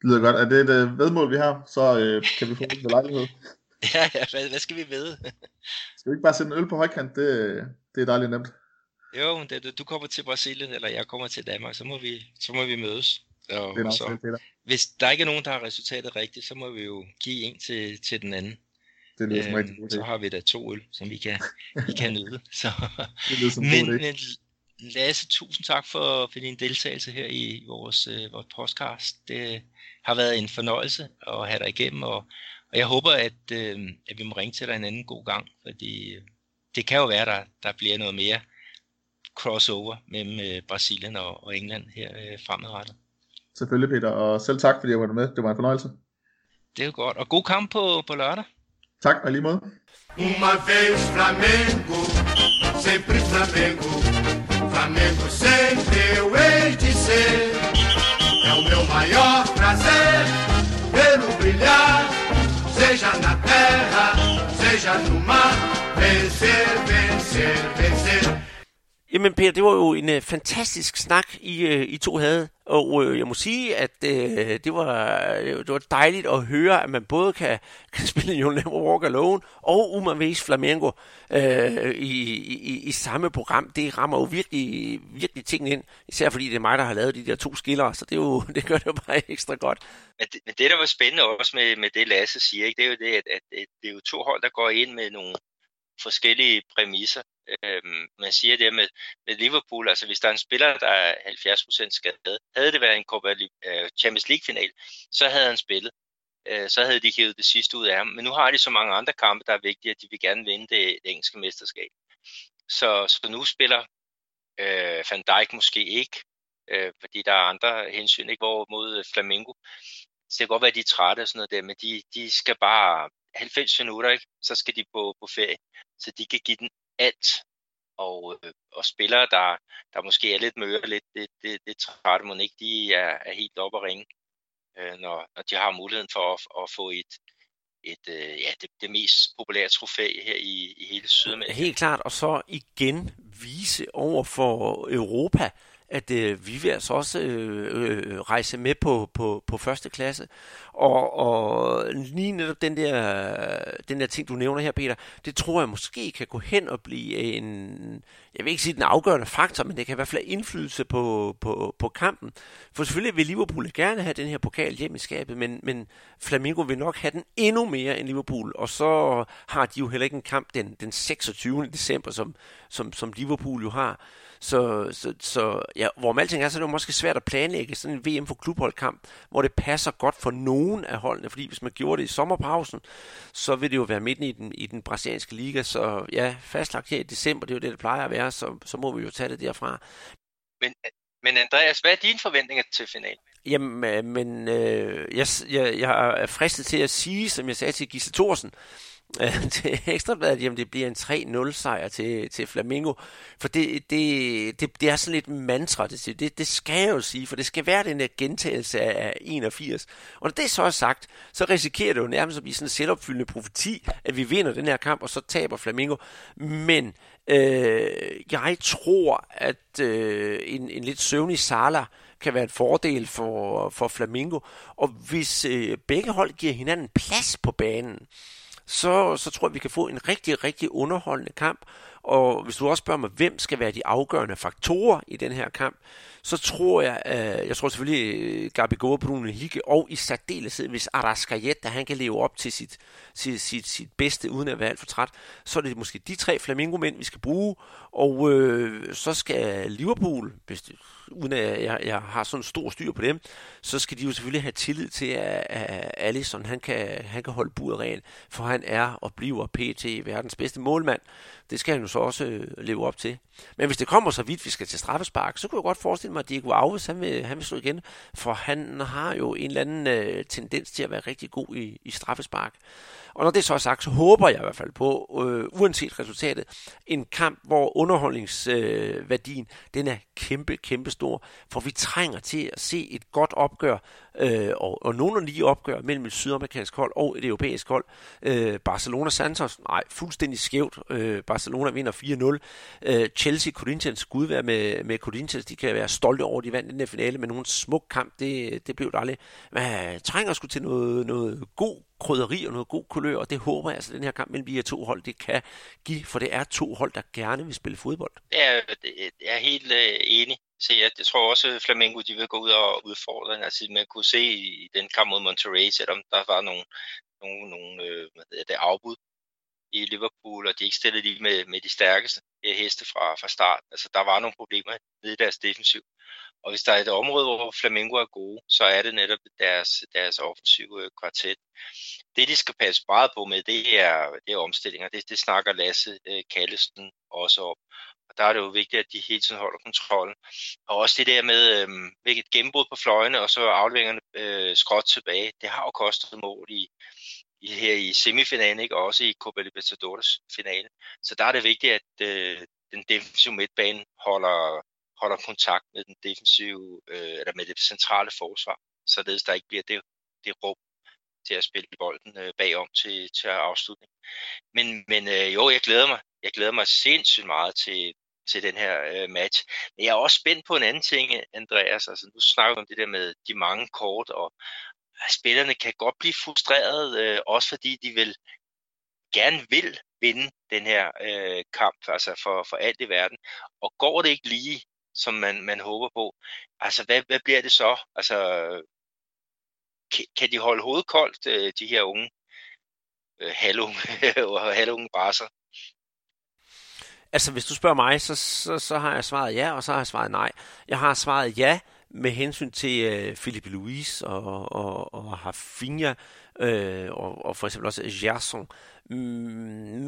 Det lyder godt. Er det et uh, vedmål, vi har, så uh, kan vi få det lejlighed. ja, ja hvad, hvad skal vi ved? skal vi ikke bare sætte en øl på højkant? Det, det er dejligt nemt. Jo, men det, du kommer til Brasilien, eller jeg kommer til Danmark, så må vi, så må vi mødes. Og, det er så, det hvis der ikke er nogen, der har resultatet rigtigt, så må vi jo give en til, til den anden. Det lyder som øhm, rigtig Så har vi da to øl, som vi kan, vi kan nyde. Så. Det lyder som men, men Lasse, tusind tak for, for din deltagelse her i vores, øh, vores podcast. Det har været en fornøjelse at have dig igennem, og, og jeg håber, at, øh, at vi må ringe til dig en anden god gang, fordi øh, det kan jo være, der, der bliver noget mere crossover mellem øh, Brasilien og, og England her øh, fremadrettet. Selvfølgelig, Peter, og selv tak, fordi jeg var med. Det var en fornøjelse. Det er jo godt, og god kamp på, på lørdag. Tak, og lige måde. Uma vez Flamengo, sempre Flamengo. Flamengo sempre eu hei de ser. É o meu maior prazer vê-lo brilhar, seja na terra, seja no mar. Vencer, vencer, vencer. Jamen Per, det var jo en øh, fantastisk snak, I, øh, I to havde. Og øh, jeg må sige, at øh, det, var, øh, det var dejligt at høre, at man både kan, kan spille You'll Never Walk Alone og Uma Vez Flamengo øh, i, i, i samme program. Det rammer jo virkelig, virkelig tingene ind. Især fordi det er mig, der har lavet de der to skiller, så det, er jo, det gør det jo bare ekstra godt. Men det, men det der var spændende også med, med det, Lasse siger, ikke, det er jo det, at, at, at det er jo to hold, der går ind med nogle forskellige præmisser. Øhm, man siger det med, med Liverpool, altså hvis der er en spiller, der er 70% skadet, havde det været en Copa, øh, Champions League-final, så havde han spillet. Øh, så havde de hævet det sidste ud af ham. Men nu har de så mange andre kampe, der er vigtige, at de vil gerne vinde det, det engelske mesterskab. Så, så nu spiller øh, Van Dijk måske ikke, øh, fordi der er andre hensyn, ikke hvor mod Flamengo. Så det kan godt være, at de er trætte og sådan noget der, men de, de skal bare 90 minutter, ikke? så skal de på, på ferie, så de kan give den alt. Og, øh, og spillere, der, der måske er lidt møre, lidt, det, det, det trætte man ikke, de er, er helt oppe at ringe, øh, når, når de har muligheden for at, at få et, et, øh, ja, det, det mest populære trofæ her i, i hele Sydamerika. Helt klart, og så igen vise over for Europa, at øh, vi vil altså også øh, øh, øh, rejse med på, på, på første klasse. Og, og lige netop den der, den der ting, du nævner her, Peter, det tror jeg måske kan gå hen og blive en, jeg vil ikke sige den afgørende faktor, men det kan i hvert fald have indflydelse på, på, på kampen. For selvfølgelig vil Liverpool gerne have den her pokal hjem i skabet, men, men Flamingo vil nok have den endnu mere end Liverpool, og så har de jo heller ikke en kamp den, den 26. december, som, som, som Liverpool jo har. Så, så, så ja, hvor alting er, så er det jo måske svært at planlægge sådan en VM for klubholdkamp, hvor det passer godt for nogen af holdene, fordi hvis man gjorde det i sommerpausen, så vil det jo være midten i den, i den brasilianske liga, så ja, fastlagt her i december, det er jo det, det plejer at være, så, så må vi jo tage det derfra. Men, men Andreas, hvad er dine forventninger til finalen? Jamen, øh, men øh, jeg, jeg, jeg er fristet til at sige, som jeg sagde til Gisle Thorsen, til Ekstrabladet, jamen det bliver en 3-0 sejr til, til Flamingo. For det, det, det, det er sådan lidt mantra, det, det, det skal jeg jo sige, for det skal være den der gentagelse af 81. Og når det så er sagt, så risikerer det jo nærmest at blive sådan en selvopfyldende profeti, at vi vinder den her kamp, og så taber Flamingo. Men øh, jeg tror, at øh, en, en lidt søvnig Sala kan være en fordel for, for Flamingo. Og hvis øh, begge hold giver hinanden plads på banen, så, så tror jeg, vi kan få en rigtig, rigtig underholdende kamp. Og hvis du også spørger mig, hvem skal være de afgørende faktorer i den her kamp, så tror jeg, øh, jeg tror selvfølgelig øh, Gabi Goa, Bruno Higge, og i særdeleshed, hvis Arascajet, han kan leve op til sit, sit, sit, sit bedste, uden at være alt for træt, så er det måske de tre flamingomænd, vi skal bruge, og øh, så skal Liverpool, hvis det, uden at jeg, jeg har sådan stor styr på dem, så skal de jo selvfølgelig have tillid til, at, at Allison han kan, han kan holde buret rent, for han er og bliver PT verdens bedste målmand. Det skal han jo så også øh, leve op til. Men hvis det kommer så vidt, vi skal til straffespark, så kunne jeg godt forestille mig, at Diego Alves, han vil, han vil slå igen, for han har jo en eller anden øh, tendens til at være rigtig god i, i straffespark. Og når det så er sagt, så håber jeg i hvert fald på, øh, uanset resultatet, en kamp, hvor underholdningsværdien, øh, den er kæmpe, kæmpe stor. For vi trænger til at se et godt opgør, øh, og, og nogle lige opgør mellem et sydamerikansk hold og et europæisk hold. Øh, Barcelona-Santos, nej, fuldstændig skævt. Øh, Barcelona vinder 4-0. Øh, Chelsea, Corinthians, gud være med, med Corinthians, de kan være stolte over, at de vandt den der finale, men nogen smuk kamp, det, det blev det aldrig. Man øh, trænger sgu til noget, noget god krydderi og noget god kulør, og det håber jeg altså, den her kamp mellem de her to hold, det kan give, for det er to hold, der gerne vil spille fodbold. Ja, jeg er helt øh, enig. Så jeg, jeg tror også, at Flamengo de vil gå ud og udfordre. Altså, man kunne se i den kamp mod Monterrey, selvom der var nogle, nogle, nogle øh, hvad hedder det, afbud i Liverpool, og de ikke stillede lige med, med de stærkeste øh, heste fra, fra start. Altså, der var nogle problemer nede i deres defensiv. Og hvis der er et område, hvor Flamengo er gode, så er det netop deres, deres offensive øh, kvartet. Det, de skal passe meget på med, det er, det er omstillinger. Det, det snakker Lasse øh, Kallesen også om. Der er det jo vigtigt, at de hele tiden holder kontrollen. Og også det der med øh, hvilket gennembrud på fløjene, og så afleveringerne øh, skråt tilbage. Det har jo kostet mål i, i, her i semifinalen, ikke? og også i Copa Libertadores finale. Så der er det vigtigt, at øh, den defensive midtbane holder, holder kontakt med den defensive, øh, eller med det centrale forsvar, således der ikke bliver det, det rum til at spille bolden øh, bagom til, til afslutning. Men, men øh, jo, jeg glæder mig. Jeg glæder mig sindssygt meget til, til den her øh, match. Men jeg er også spændt på en anden ting, Andreas. Altså, nu snakker vi om det der med de mange kort, og spillerne kan godt blive frustreret, øh, også fordi de vil gerne vil vinde den her øh, kamp, altså for, for alt i verden. Og går det ikke lige, som man, man håber på, altså hvad, hvad bliver det så? Altså, kan, kan de holde hovedet koldt, øh, de her unge øh, halvunge, halvunge brasser? Altså, hvis du spørger mig, så, så, så har jeg svaret ja, og så har jeg svaret nej. Jeg har svaret ja med hensyn til øh, Philippe Louise og, og, og Hafinha, øh, og, og for eksempel også Gerson. Mm,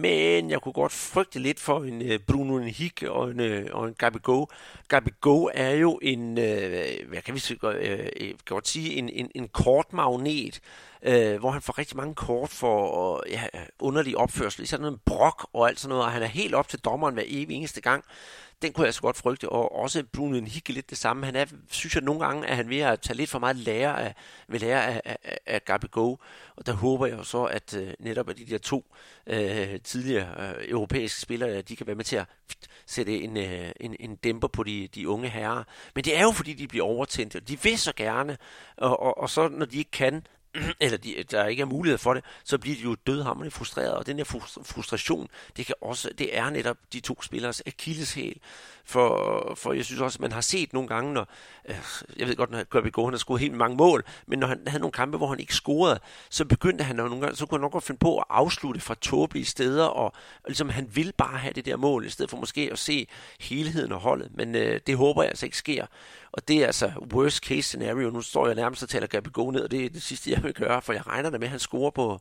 men jeg kunne godt frygte lidt for en øh, Bruno Henrique og en, øh, og en Gabigol. Gabigol er jo en, øh, hvad kan vi sige, øh, øh, godt sige, en, en, en kort magnet, øh, øh, hvor han får rigtig mange kort for ja, underlig opførsel, sådan en brok og alt sådan noget, og han er helt op til dommeren hver evig eneste gang den kunne jeg så godt frygte, og også Bruno hikke lidt det samme. Han er, synes jeg nogle gange, at han ved at tage lidt for meget lære af, ved lære af, af, af Gabi Go, og der håber jeg jo så, at øh, netop at de der to øh, tidligere øh, europæiske spillere, de kan være med til at sætte en, øh, en, en dæmper på de, de unge herrer. Men det er jo fordi, de bliver overtændt, og de vil så gerne, og, og, og så når de ikke kan, eller de, der ikke er mulighed for det, så bliver de jo dødhammerende frustreret, og den der frustration, det, kan også, det er netop de to spillers akilleshæl. For, for jeg synes også, at man har set nogle gange, når, øh, jeg ved godt, når Kirby Go, han har scoret helt mange mål, men når han havde nogle kampe, hvor han ikke scorede, så begyndte han nogle gange, så kunne han nok godt finde på at afslutte fra tåbelige steder, og, og ligesom han vil bare have det der mål, i stedet for måske at se helheden og holdet. Men øh, det håber jeg altså ikke sker. Og det er altså worst case scenario. Nu står jeg nærmest og taler Gabi Go ned, og det er det sidste, jeg vil gøre, for jeg regner da med, at han scorer på,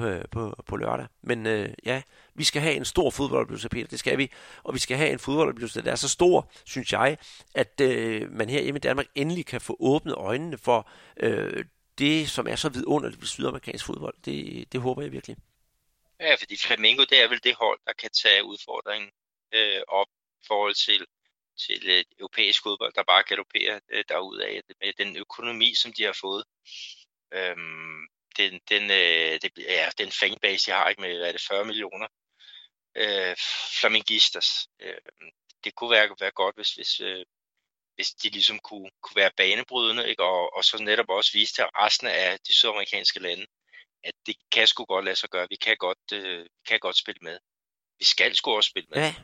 øh, på, på lørdag. Men øh, ja, vi skal have en stor fodboldoplevelse, Peter, det skal vi. Og vi skal have en fodboldoplevelse, der er så stor, synes jeg, at øh, man her hjemme i Danmark endelig kan få åbnet øjnene for øh, det, som er så vidunderligt ved sydamerikansk fodbold. Det, det håber jeg virkelig. Ja, fordi Flamengo, det er vel det hold, der kan tage udfordringen øh, op i forhold til til øh, europæisk fodbold, der bare galopperer øh, derudad med den økonomi, som de har fået. Øhm, den, den, øh, det, ja, den fanbase, jeg har ikke med, hvad er det, 40 millioner øh, flamingistas. Øh, det kunne være, være godt, hvis, hvis, øh, hvis de ligesom kunne, kunne være banebrydende, ikke? Og, og så netop også vise til resten af de sydamerikanske lande, at det kan sgu godt lade sig gøre. Vi kan godt, øh, kan godt spille med. vi skal sgu også spille med. Ja,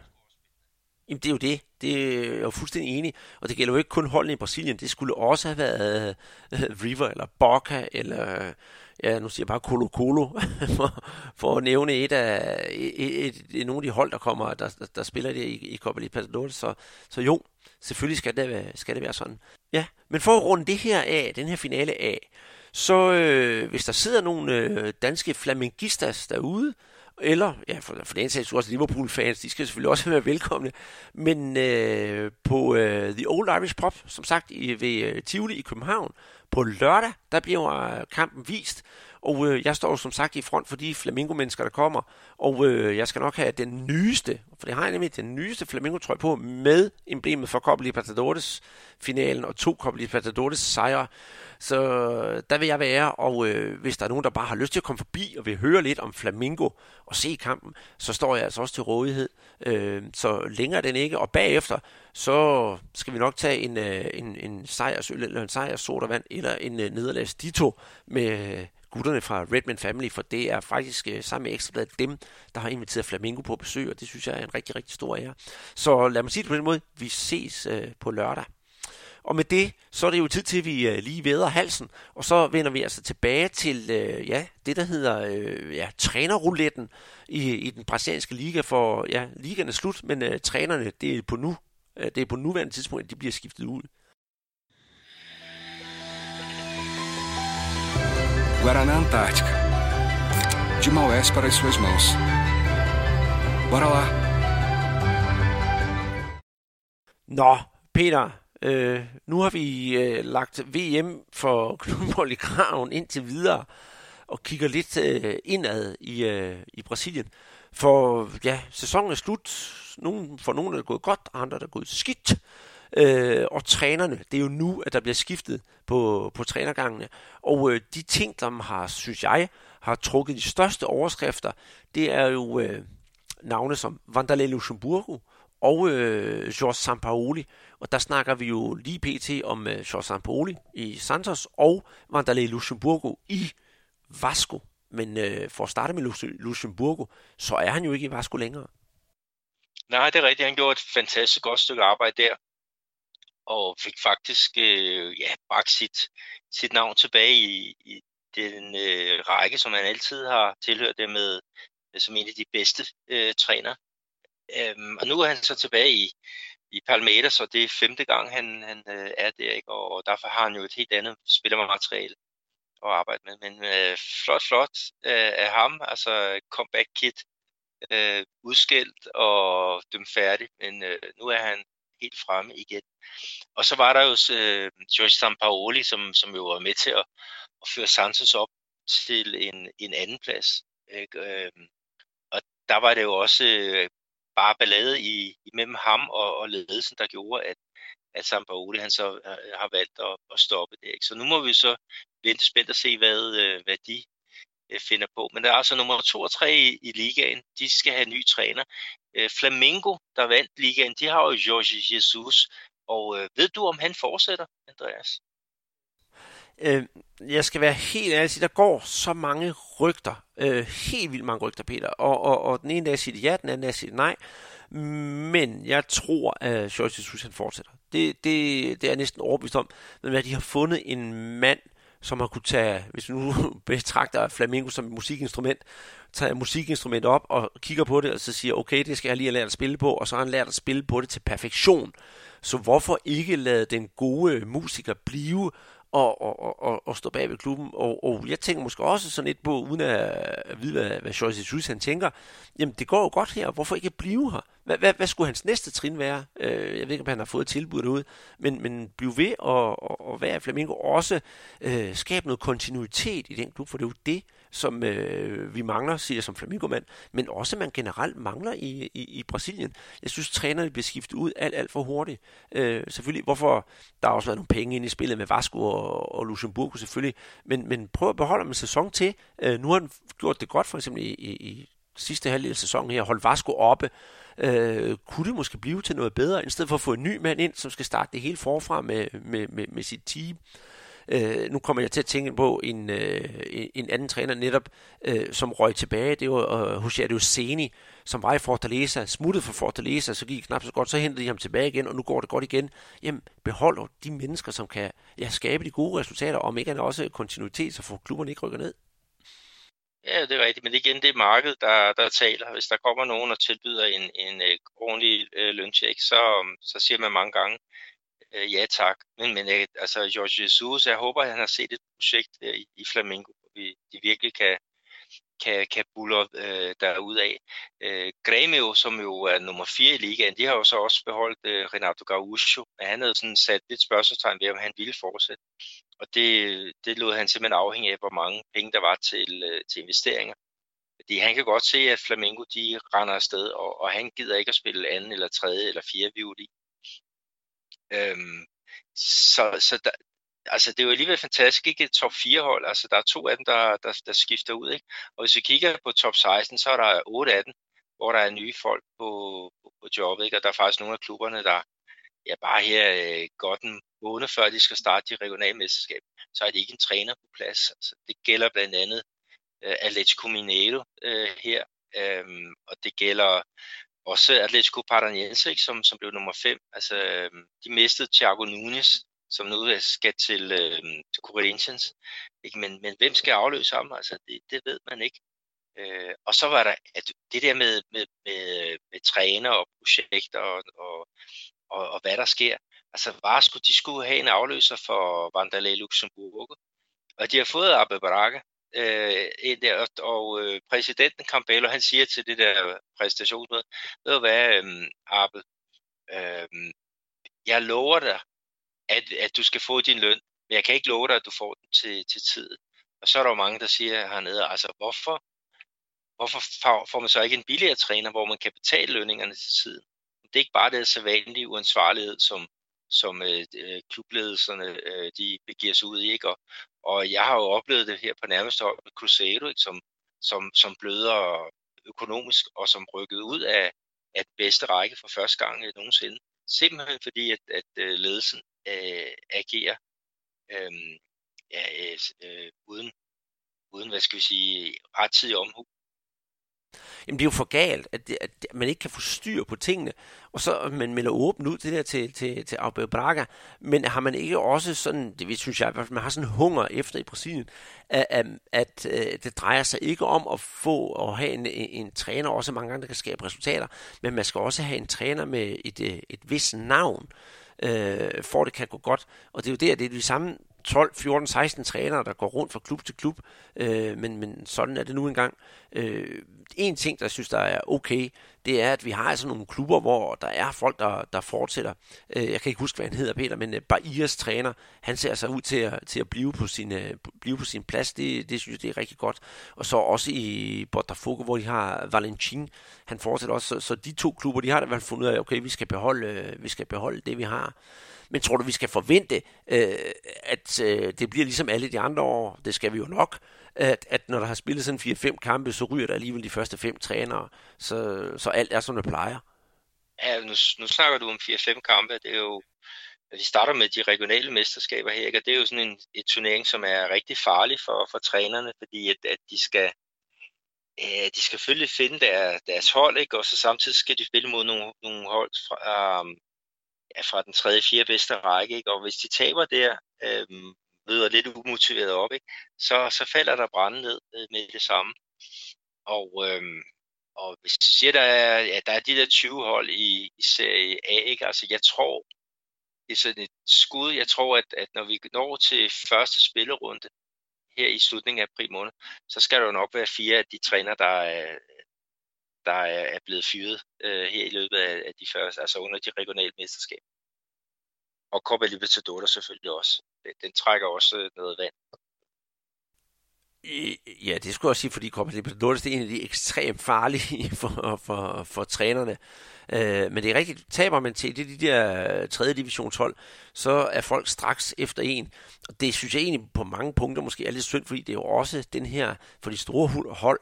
Jamen det er jo det. Det er jeg jo fuldstændig enig. Og det gælder jo ikke kun holdene i Brasilien. Det skulle også have været uh, River eller Boca eller ja, nu siger jeg bare Colo Colo, for, for at nævne et af et, et, et, nogle af de hold, der kommer, der, der, der spiller det i, i Copa Libertadores. Så, så jo, selvfølgelig skal det, være, skal det være sådan. Ja, men for at runde det her af, den her finale af, så øh, hvis der sidder nogle øh, danske flamingistas derude, eller ja, for, for den sags også Liverpool-fans, de skal selvfølgelig også være velkomne, men øh, på øh, The Old Irish Pop, som sagt i, ved øh, Tivoli i København, på lørdag, der bliver øh, kampen vist, og øh, jeg står som sagt i front for de flamingo-mennesker, der kommer, og øh, jeg skal nok have den nyeste, for det har jeg nemlig den nyeste flamingo-trøje på, med emblemet for Copa Libertadores finalen og to Copa Libertadores sejre. Så øh, der vil jeg være, og øh, hvis der er nogen, der bare har lyst til at komme forbi og vil høre lidt om Flamingo og se kampen, så står jeg altså også til rådighed. Øh, så længere den ikke, og bagefter, så skal vi nok tage en, øh, en, en sejrsøl eller en sejrssodavand eller en øh, nederlags dito med gutterne fra Redman Family, for det er faktisk øh, sammen med Ekstrabladet dem, der har inviteret Flamingo på besøg, og det synes jeg er en rigtig, rigtig stor ære. Så lad mig sige det på den måde, vi ses øh, på lørdag. Og med det, så er det jo tid til, at vi øh, lige væder halsen, og så vender vi altså tilbage til øh, ja, det, der hedder øh, ja, trænerrouletten i, i den brasilianske liga, for ja, ligaen er slut, men øh, trænerne, det er på nu, øh, det er på nuværende tidspunkt, at de bliver skiftet ud. Guaraná Antártica. De Maués para as suas mãos. Bora lá! Nå, Peter, øh, nu har vi øh, lagt VM for klubbold i kraven indtil videre, og kigger lidt øh, indad i, øh, i Brasilien. For ja, sæsonen er slut. Nogen, for nogle er det gået godt, andre er det gået skidt. Øh, og trænerne, det er jo nu, at der bliver skiftet på, på trænergangene. Og øh, de ting, der har, synes jeg, har trukket de største overskrifter, det er jo øh, navne som Vanderlei Luxemburgo og øh, George Sampaoli. Og der snakker vi jo lige pt. om øh, George Sampaoli i Santos og Vanderlei Luxemburgo i Vasco. Men øh, for at starte med Luxemburgo, så er han jo ikke i Vasco længere. Nej, det er rigtigt. Han gjorde et fantastisk godt stykke arbejde der og fik faktisk øh, ja, bragt sit, sit navn tilbage i, i den øh, række, som han altid har tilhørt det med, som en af de bedste øh, træner. Øhm, og nu er han så tilbage i, i Palmeiras, så det er femte gang, han, han øh, er der, ikke? og derfor har han jo et helt andet spillermateriale at arbejde med. Men øh, flot, flot øh, af ham, altså comeback kit, øh, udskilt og dømt færdig, men øh, nu er han helt fremme igen. Og så var der jo øh, George Sampaoli, som, som jo var med til at, at føre Santos op til en, en anden plads. Ikke? Øh, og der var det jo også øh, bare ballade i, imellem ham og, og ledelsen, der gjorde, at, at Sampaoli han så øh, øh, har valgt at, at stoppe det. Ikke? Så nu må vi så vente spændt og se, hvad, øh, hvad de finder på. Men der er altså nummer 2 og 3 i, i ligaen. De skal have ny træner. Flamengo, der vandt ligaen, de har jo Jorge Jesus. Og ved du, om han fortsætter, Andreas? Øh, jeg skal være helt ærlig der går så mange rygter. Øh, helt vildt mange rygter, Peter. Og, og, og den ene dag siger de ja, den anden dag siger de nej. Men jeg tror, at George Jesus han fortsætter. Det, det, det er jeg næsten overbevist om. Men hvad de har fundet en mand, som har kunne tage, hvis vi nu betragter flamingo som et musikinstrument, tage musikinstrument op og kigger på det, og så siger, okay, det skal jeg lige have lært at spille på, og så har han lært at spille på det til perfektion. Så hvorfor ikke lade den gode musiker blive og, og, og, og stå bag ved klubben. Og, og jeg tænker måske også sådan lidt på, uden at, vide, hvad, hvad Joyce Jesus han tænker, jamen det går jo godt her, hvorfor ikke blive her? Hvad, hvad, hvad skulle hans næste trin være? Øh, jeg ved ikke, om han har fået tilbud derude, men, men blive ved og, og, og være Flamingo også øh, skabe noget kontinuitet i den klub, for det er jo det, som øh, vi mangler, siger som flamingomand, men også man generelt mangler i, i, i Brasilien. Jeg synes, trænerne bliver skiftet ud alt, alt for hurtigt. Øh, selvfølgelig, hvorfor der har også været nogle penge ind i spillet med Vasco og, og Luxemburgo selvfølgelig, men, men prøv at beholde en sæson til. Øh, nu har han gjort det godt, for eksempel i, i, i sidste halvdel af sæsonen her, holdt Vasco oppe, øh, kunne det måske blive til noget bedre, i stedet for at få en ny mand ind, som skal starte det hele forfra med, med, med, med sit team. Øh, Øh, nu kommer jeg til at tænke på en, øh, en anden træner netop, øh, som røg tilbage. Det var øh, Hosea Seni, som var i Fortaleza, smuttede fra Fortaleza, så gik knap så godt, så hentede de ham tilbage igen, og nu går det godt igen. Jamen, behold de mennesker, som kan ja, skabe de gode resultater, om ikke også kontinuitet, så får klubberne ikke rykker ned. Ja, det er rigtigt, men igen, det er markedet, der, der taler. Hvis der kommer nogen og tilbyder en, en en ordentlig øh, løncheck, så, så siger man mange gange, øh, ja tak. Men, men uh, altså, George Jesus, jeg håber, at han har set et projekt der i, i Flamingo, hvor vi, de virkelig kan, kan, kan buller øh, derudaf. Øh, Grêmio, som jo er nummer 4 i ligaen, de har jo så også beholdt øh, Renato Gaúcho, men han havde sådan sat lidt spørgsmålstegn ved, om han ville fortsætte. Og det, det lod han simpelthen afhængig af, hvor mange penge der var til, øh, til investeringer. Fordi han kan godt se, at Flamengo de render afsted, og, og han gider ikke at spille anden eller tredje eller fjerde violin. Øhm, så, så der, altså det er jo alligevel fantastisk, ikke et top 4 hold, altså der er to af dem, der, der, der skifter ud, ikke? Og hvis vi kigger på top 16, så er der otte af dem, hvor der er nye folk på, på, på jobbet, ikke? Og der er faktisk nogle af klubberne, der ja, bare her øh, godt en måned før de skal starte de regionale mesterskab, så er de ikke en træner på plads. Altså, det gælder blandt andet øh, Atletico Mineiro øh, her, øh, og det gælder også Atletico Paranaense, ikke, som, som blev nummer 5. Altså, øhm, de mistede Thiago Nunes, som nu skal til, øh, til Corinthians. Ikke? Men, men hvem skal afløse ham? Altså, det, det ved man ikke. Øh, og så var der at det der med, med, med, med træner og projekter og, og, og, og hvad der sker. Altså var skulle, de skulle have en afløser for Vandalay Luxemburg, og de har fået Abbe Braga øh, ind der, og, øh, præsidenten Campbell, han siger til det der præstationsmøde, ved du hvad, øh, Abel, øh, jeg lover dig, at, at du skal få din løn, men jeg kan ikke love dig, at du får den til, til tid. Og så er der jo mange, der siger hernede, altså hvorfor, hvorfor får man så ikke en billigere træner, hvor man kan betale lønningerne til tiden? Det er ikke bare det sædvanlige uansvarlighed, som, som øh, øh, klubledelserne øh, de begiver sig ud i. Ikke? Og, og jeg har jo oplevet det her på nærmeste hold med Cruzeiro, ikke? Som, som, som bløder økonomisk og som rykkede ud af, af bedste række for første gang øh, nogensinde. Simpelthen fordi, at, at øh, ledelsen øh, agerer øhm, øh, ja, øh, uden, uden, hvad skal vi sige, rettidig omhu. Jamen det er jo for galt, at, det, at man ikke kan få styr på tingene, og så man melder åbent ud det der til, til, til Abel Braga, men har man ikke også sådan, det synes jeg, man har sådan hunger efter i Brasilien, at, at, at, at det drejer sig ikke om at få og have en, en, en træner, også mange gange, der kan skabe resultater, men man skal også have en træner med et, øh, et, vis navn, øh, for det kan gå godt. Og det er jo der, det er de samme 12, 14, 16 trænere, der går rundt fra klub til klub, øh, men, men sådan er det nu engang. Øh, en ting, der synes, der er okay, det er, at vi har altså nogle klubber, hvor der er folk, der, der fortsætter. Øh, jeg kan ikke huske, hvad han hedder, Peter, men øh, Bahirs træner, han ser sig ud til at, til at blive, på sin, øh, blive på sin plads. Det, det synes jeg, det er rigtig godt. Og så også i Botafogo, hvor de har Valentin, han fortsætter også. Så, så de to klubber, de har da fald fundet ud af, okay, vi skal beholde, øh, vi skal beholde det, vi har. Men tror du, vi skal forvente, øh, at øh, det bliver ligesom alle de andre år? Det skal vi jo nok. At, at når der har spillet sådan 4-5 kampe, så ryger der alligevel de første fem trænere. Så, så alt er, som det plejer. Ja, nu, nu snakker du om 4-5 kampe. Det er jo, vi starter med de regionale mesterskaber her, ikke? og det er jo sådan en et turnering, som er rigtig farlig for, for trænerne, fordi at, at de skal øh, de skal selvfølgelig finde der, deres hold, ikke? og så samtidig skal de spille mod nogle, nogle hold fra, um, ja, fra den tredje, fjerde bedste række, ikke? og hvis de taber der, øh, møder lidt umotiveret op, ikke? Så, så falder der branden ned øh, med det samme. Og, øh, og hvis du siger, der er, ja, der er de der 20 hold i, i serie A, ikke? altså jeg tror, det er sådan et skud, jeg tror, at, at når vi når til første spillerunde her i slutningen af april måned, så skal der jo nok være fire af de træner, der er, der er blevet fyret øh, her i løbet af, af de første, altså under de regionale mesterskaber. Og Copa Libertadores selvfølgelig også. Den trækker også noget vand. Ja, det skulle jeg også sige, fordi Copa Libertadores det er en af de ekstremt farlige for, for, for trænerne. Øh, men det er rigtigt, taber man til det, de der øh, 3. divisionshold, så er folk straks efter en. Og det synes jeg egentlig på mange punkter måske er lidt synd, fordi det er jo også den her, for de store hold,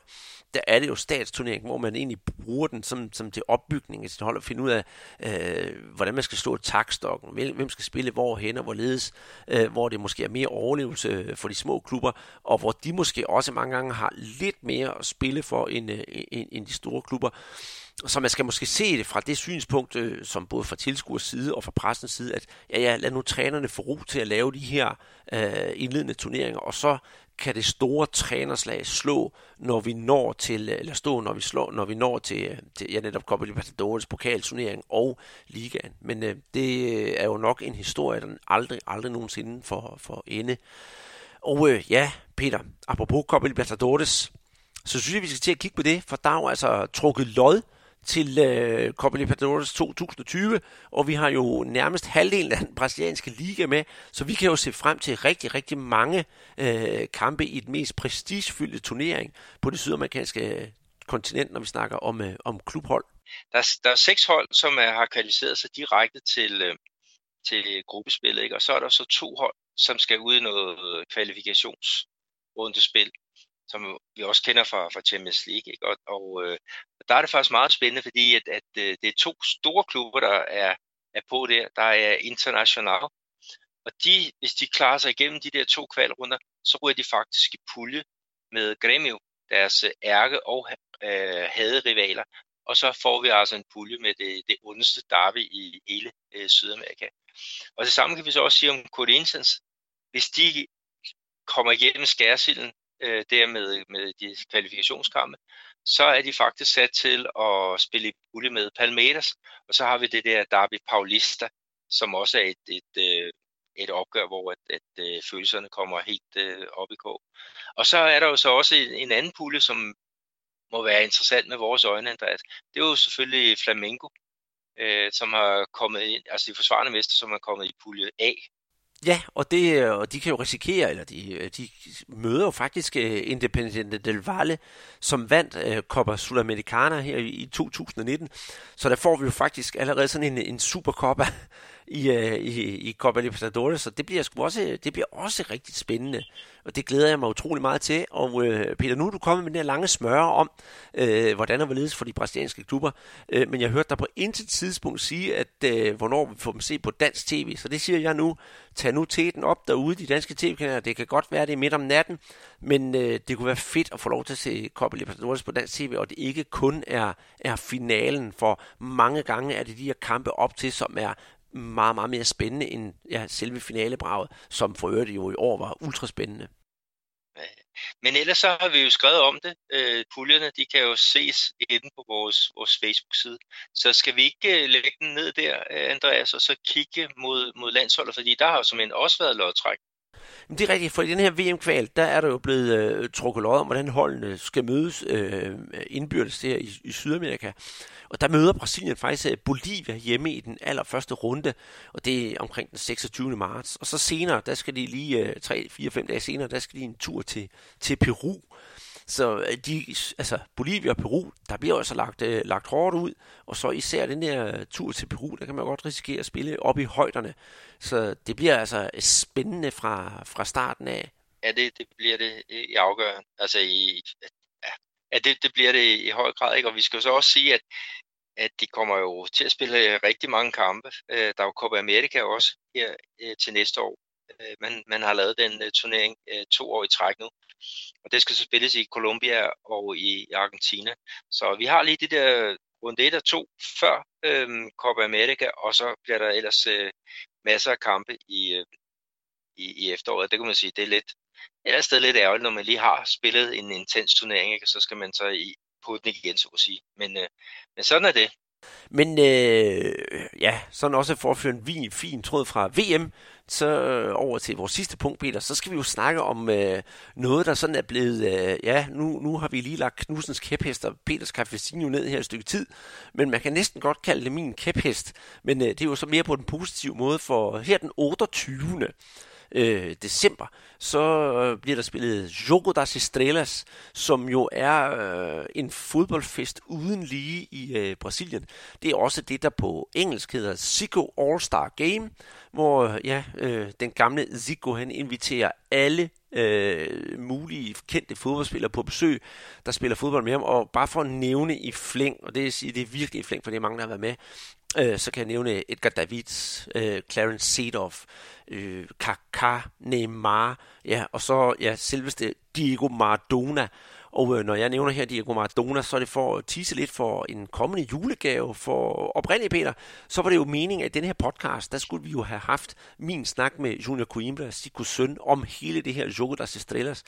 der er det jo statsturnering, hvor man egentlig bruger den som, som til opbygning af sit hold og finde ud af, øh, hvordan man skal slå takstokken, hvem skal spille hvorhen og hvorledes, øh, hvor det måske er mere overlevelse øh, for de små klubber, og hvor de måske også mange gange har lidt mere at spille for end, øh, end, end de store klubber. Så man skal måske se det fra det synspunkt, øh, som både fra tilskuers side og fra pressens side, at ja, ja, lad nu trænerne få ro til at lave de her øh, indledende turneringer, og så kan det store trænerslag slå, når vi når til, øh, eller stå, når vi slår, når vi når til, øh, til ja, netop Copa Libertadores pokalturnering og ligaen. Men øh, det øh, er jo nok en historie, der aldrig, aldrig nogensinde for, for ende. Og øh, ja, Peter, apropos Copa Libertadores, så synes jeg, vi skal til at kigge på det, for der er jo altså trukket lod til øh, Copa Libertadores 2020, og vi har jo nærmest halvdelen af den brasilianske liga med, så vi kan jo se frem til rigtig, rigtig mange øh, kampe i den mest prestigefyldte turnering på det sydamerikanske øh, kontinent, når vi snakker om, øh, om klubhold. Der er, der er seks hold, som er, har kvalificeret sig direkte til, øh, til gruppespillet, ikke? og så er der så to hold, som skal ud i noget øh, kvalifikationsrundespil som vi også kender fra, fra Champions League. Ikke? Og, og øh, der er det faktisk meget spændende, fordi at, at øh, det er to store klubber, der er, er på der. Der er International, og de, hvis de klarer sig igennem de der to kvalrunder, så ryger de faktisk i pulje med Grêmio, deres øh, ærke og øh, haderivaler. Og så får vi altså en pulje med det, det ondeste derby i hele øh, Sydamerika. Og det samme kan vi så også sige om Corinthians. Hvis de kommer igennem skærsilden øh, der med, med de kvalifikationskampe, så er de faktisk sat til at spille i pulje med Palmeiras, og så har vi det der Derby Paulista, som også er et, et, et, øh, et opgør, hvor at, at, øh, følelserne kommer helt øh, op i kog. Og så er der jo så også en, en anden pulje, som må være interessant med vores øjne, Andreas. Det er jo selvfølgelig Flamengo, øh, som har kommet ind, altså de forsvarende mester, som er kommet i pulje A, Ja, og, det, øh, og de kan jo risikere, eller de, øh, de møder jo faktisk øh, Independiente del Valle, som vandt uh, Copa Sudamericana her i, i 2019. Så der får vi jo faktisk allerede sådan en, en supercopa i, uh, i, i Copa Libertadores, så det bliver, sgu også, det bliver også rigtig spændende og det glæder jeg mig utrolig meget til. Og øh, Peter, nu er du kommet med den her lange smøre om, øh, hvordan og hvorledes for de brasilianske klubber, øh, men jeg hørte dig på intet tidspunkt sige, at øh, hvornår vi får dem se på dansk tv, så det siger jeg nu. Tag nu teten op derude, de danske tv-kanaler. Det kan godt være, det er midt om natten, men øh, det kunne være fedt at få lov til at se Copa Libertadores på dansk tv, og det ikke kun er, er finalen, for mange gange er det de her kampe op til, som er meget, meget mere spændende end ja, selve finalebraget, som for øvrigt jo i år var ultraspændende. Men ellers så har vi jo skrevet om det. Øh, puljerne, de kan jo ses inde på vores, vores Facebook-side. Så skal vi ikke øh, lægge den ned der, øh, Andreas, og så kigge mod, mod landsholdet, fordi der har jo som også været lodtræk. Men det er rigtigt, for i den her VM-kval, der er der jo blevet øh, trukket lod om, hvordan holdene skal mødes øh, indbyrdes her i, i Sydamerika. Og der møder Brasilien faktisk øh, Bolivia hjemme i den allerførste runde, og det er omkring den 26. marts. Og så senere, der skal de lige 3, 4, 5 dage senere, der skal de en tur til, til Peru. Så øh, de, altså Bolivia og Peru, der bliver også lagt, øh, lagt hårdt ud, og så især den der øh, tur til Peru, der kan man godt risikere at spille op i højderne. Så det bliver altså spændende fra, fra starten af. Ja, det, det bliver det i afgørende. Altså i, ja, det, det bliver det i høj grad, ikke? Og vi skal så også sige, at, at de kommer jo til at spille øh, rigtig mange kampe. Øh, der er jo Copa America også her øh, til næste år. Øh, man, man har lavet den øh, turnering øh, to år i træk nu. Og det skal så spilles i Colombia og i Argentina. Så vi har lige det der runde 1 og 2 før øhm, Copa America, og så bliver der ellers øh, masser af kampe i, øh, i, i efteråret. Det kan man sige, det er lidt, et sted lidt ærgerligt, når man lige har spillet en intens turnering, ikke? så skal man så i, på den igen, så at sige. Men, øh, men sådan er det. Men øh, ja, sådan også for at føre en fin tråd fra VM, så øh, over til vores sidste punkt, Peter, så skal vi jo snakke om øh, noget, der sådan er blevet, øh, ja, nu, nu har vi lige lagt Knudsens kæphest og Peters Cafesino ned her et stykke tid, men man kan næsten godt kalde det min kæphest, men øh, det er jo så mere på den positive måde, for her den 28 øh, december, så øh, bliver der spillet Jogo das Estrelas, som jo er øh, en fodboldfest uden lige i øh, Brasilien. Det er også det, der på engelsk hedder Zico All-Star Game, hvor ja, øh, den gamle Zico han inviterer alle øh, mulige kendte fodboldspillere på besøg, der spiller fodbold med ham, og bare for at nævne i flæng, og det, det er virkelig i flæng, for det er mange, der har været med, øh, så kan jeg nævne Edgar Davids, øh, Clarence Seedorf, øh, Kaká, Neymar, ja, og så ja, selveste Diego Maradona, og øh, når jeg nævner her Diego Maradona, så er det for at tease lidt for en kommende julegave for oprindeligt Peter. Så var det jo meningen, at den her podcast, der skulle vi jo have haft min snak med Junior Coimbra, Sikus søn, om hele det her Jogo das Estrellas.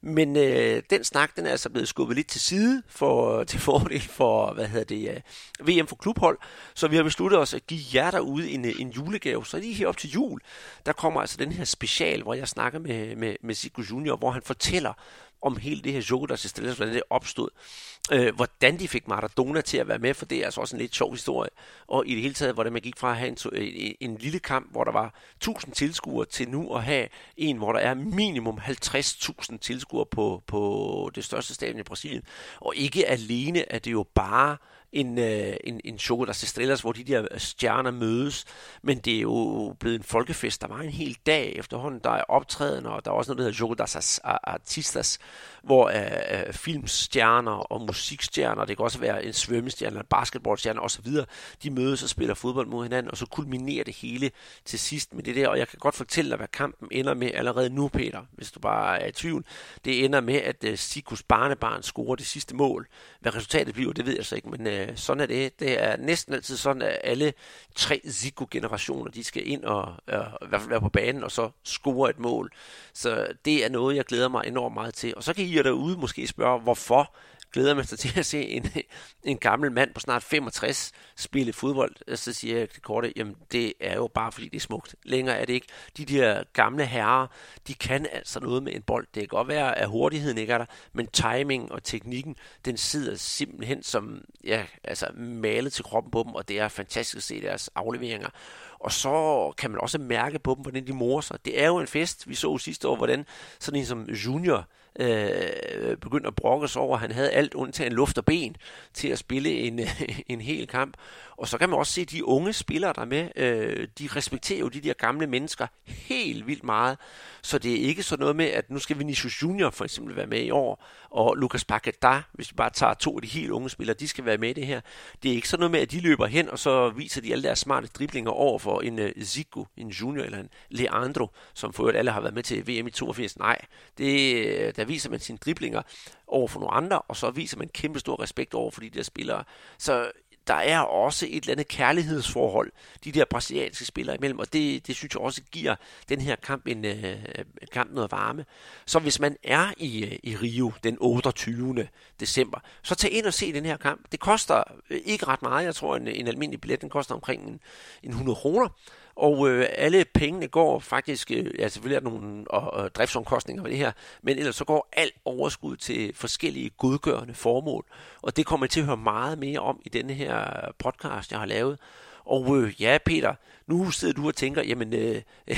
Men øh, den snak, den er altså blevet skubbet lidt til side for, til fordel for, hvad hedder det, øh, VM for klubhold. Så vi har besluttet os at give jer derude en, øh, en julegave. Så lige her op til jul, der kommer altså den her special, hvor jeg snakker med, med, med Sikus Junior, hvor han fortæller, om hele det her joke, der til hvordan det opstod. Øh, hvordan de fik Maradona til at være med, for det er altså også en lidt sjov historie. Og i det hele taget, hvordan man gik fra at have en, øh, en, en lille kamp, hvor der var 1000 tilskuere, til nu at have en, hvor der er minimum 50.000 tilskuere på, på det største stadion i Brasilien. Og ikke alene er det jo bare en, øh, en, en show, der Estrellas, hvor de der stjerner mødes. Men det er jo blevet en folkefest. Der var en hel dag efterhånden. Der er optræden, og der er også noget, der hedder Jogo das Artistas, hvor øh, øh, filmstjerner og musikstjerner, det kan også være en svømmestjerne eller en basketballstjerne osv., de mødes og spiller fodbold mod hinanden, og så kulminerer det hele til sidst med det der. Og jeg kan godt fortælle dig, hvad kampen ender med allerede nu, Peter, hvis du bare er i tvivl. Det ender med, at uh, Sikus barnebarn scorer det sidste mål. Hvad resultatet bliver, det ved jeg så ikke, men uh, sådan er det. Det er næsten altid sådan, at alle tre Zico-generationer, de skal ind og uh, i hvert fald være på banen, og så score et mål. Så det er noget, jeg glæder mig enormt meget til. Og så kan I derude måske spørge, hvorfor glæder man sig til at se en, en gammel mand på snart 65 spille fodbold. Så siger jeg det korte, jamen det er jo bare fordi det er smukt. Længere er det ikke. De der gamle herrer, de kan altså noget med en bold. Det kan godt være, at hurtigheden ikke er der, men timing og teknikken, den sidder simpelthen som ja, altså malet til kroppen på dem, og det er fantastisk at se deres afleveringer. Og så kan man også mærke på dem, hvordan de morer sig. Det er jo en fest. Vi så sidste år, hvordan sådan en som Junior, øh, begyndte at brokke sig over, at han havde alt undtagen luft og ben til at spille en, en hel kamp. Og så kan man også se, at de unge spillere, der med, øh, de respekterer jo de der gamle mennesker helt vildt meget. Så det er ikke sådan noget med, at nu skal Vinicius Junior for eksempel være med i år, og Lucas Paqueta, hvis vi bare tager to af de helt unge spillere, de skal være med i det her. Det er ikke sådan noget med, at de løber hen, og så viser de alle deres smarte driblinger over for en øh, Zico, en junior eller en Leandro, som for øvrigt alle har været med til VM i 82. Nej, det, øh, der viser man sine driblinger over for nogle andre, og så viser man kæmpe stor respekt over for de der spillere. Så der er også et eller andet kærlighedsforhold, de der brasilianske spillere imellem, og det, det synes jeg også giver den her kamp en, øh, kamp noget varme. Så hvis man er i, øh, i Rio den 28. december, så tag ind og se den her kamp. Det koster øh, ikke ret meget, jeg tror en, en almindelig billet, den koster omkring en, en 100 kroner, og øh, alle pengene går faktisk, øh, ja selvfølgelig er der nogle og, og driftsomkostninger ved det her, men ellers så går alt overskud til forskellige godgørende formål. Og det kommer jeg til at høre meget mere om i denne her podcast, jeg har lavet. Og øh, ja, Peter, nu sidder du og tænker, jamen, øh,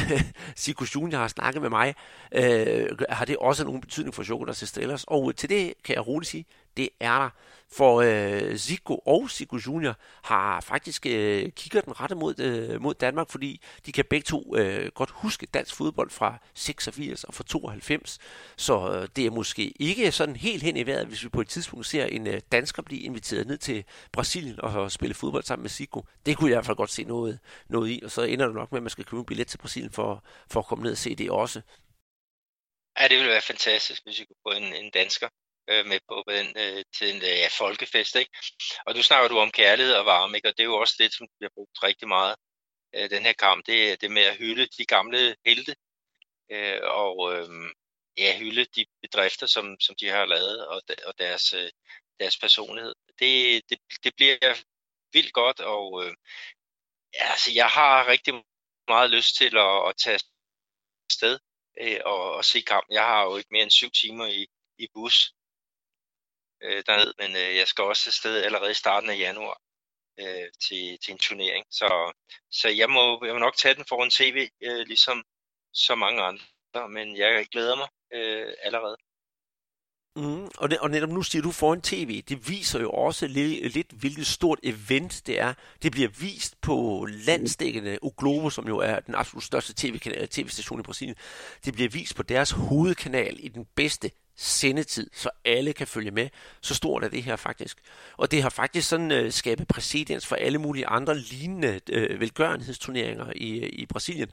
Sikus Junior har snakket med mig. Øh, har det også nogen betydning for Joker og Stellers? Og øh, til det kan jeg roligt sige, det er der. For øh, Zico og Zico Junior har faktisk øh, kigger den rette mod, øh, mod Danmark, fordi de kan begge to øh, godt huske dansk fodbold fra 86 og fra 92. Så øh, det er måske ikke sådan helt hen i vejret, hvis vi på et tidspunkt ser en øh, dansker blive inviteret ned til Brasilien og spille fodbold sammen med Zico. Det kunne jeg i hvert fald godt se noget, noget i, og så ender det nok med, at man skal købe en billet til Brasilien for, for at komme ned og se det også. Ja, det ville være fantastisk, hvis vi kunne få en, en dansker øh, med på, på den, øh, til en øh, ja, folkefest. Ikke? Og du snakker du om kærlighed og varme, ikke? og det er jo også det, som vi har brugt rigtig meget øh, den her kamp. Det er det med at hylde de gamle helte, øh, og øh, ja, hylde de bedrifter, som, som de har lavet, og, og deres, øh, deres personlighed. Det, det, det bliver vildt godt, og øh, ja, altså, jeg har rigtig meget lyst til at, at tage sted øh, og, og se kampen. Jeg har jo ikke mere end syv timer i, i bus øh, derned, men øh, jeg skal også afsted allerede i starten af januar øh, til, til en turnering. Så, så jeg, må, jeg må nok tage den foran tv, øh, ligesom så mange andre, men jeg glæder mig øh, allerede. Mm, og, det, og netop nu siger du foran tv, det viser jo også lidt, lidt, hvilket stort event det er. Det bliver vist på landstækkende O Globo, som jo er den absolut største tv-station i Brasilien. Det bliver vist på deres hovedkanal i den bedste sendetid, så alle kan følge med. Så stort er det her faktisk. Og det har faktisk sådan øh, skabet præcedens for alle mulige andre lignende øh, velgørenhedsturneringer i, øh, i Brasilien.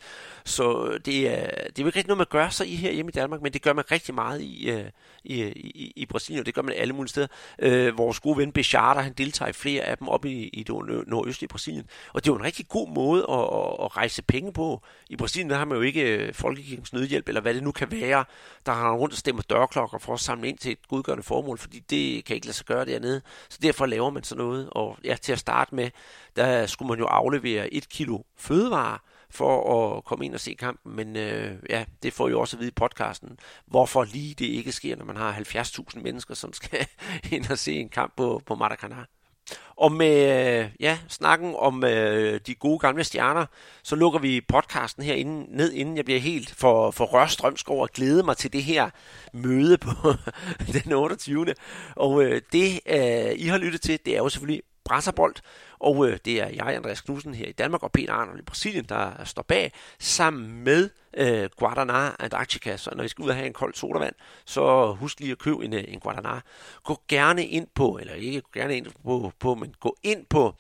Så det er, det er jo ikke rigtig noget, man gør sig i her hjemme i Danmark, men det gør man rigtig meget i, øh, i, i, i Brasilien, og det gør man alle mulige steder. Øh, vores gode ven Bechata, han deltager i flere af dem op i, i det nordøstlige Brasilien. Og det er jo en rigtig god måde at, at, at rejse penge på. I Brasilien der har man jo ikke øh, Folkekirkens Nødhjælp, eller hvad det nu kan være, der har rundt og stemmer dørklokker for at samle ind til et godgørende formål, fordi det kan ikke lade sig gøre dernede. Så derfor laver man sådan noget. Og ja, til at starte med, der skulle man jo aflevere et kilo fødevarer, for at komme ind og se kampen, men øh, ja, det får jo også at vide i podcasten, hvorfor lige det ikke sker, når man har 70.000 mennesker, som skal ind og se en kamp på, på Maracanã. Og med øh, ja, snakken om øh, de gode gamle stjerner, så lukker vi podcasten her inden, ned, inden jeg bliver helt for, for rørstrømskov og at glæde mig til det her møde på den 28. Og øh, det, øh, I har lyttet til, det er jo selvfølgelig Brasserbold, og øh, det er jeg, Andreas Knudsen her i Danmark, og Peter Arnold i Brasilien, der øh, står bag, sammen med øh, Guadana Antarctica. Så når I skal ud og have en kold sodavand, så husk lige at købe en, øh, en Guadana. Gå gerne ind på, eller ikke gå gerne ind på, på, men gå ind på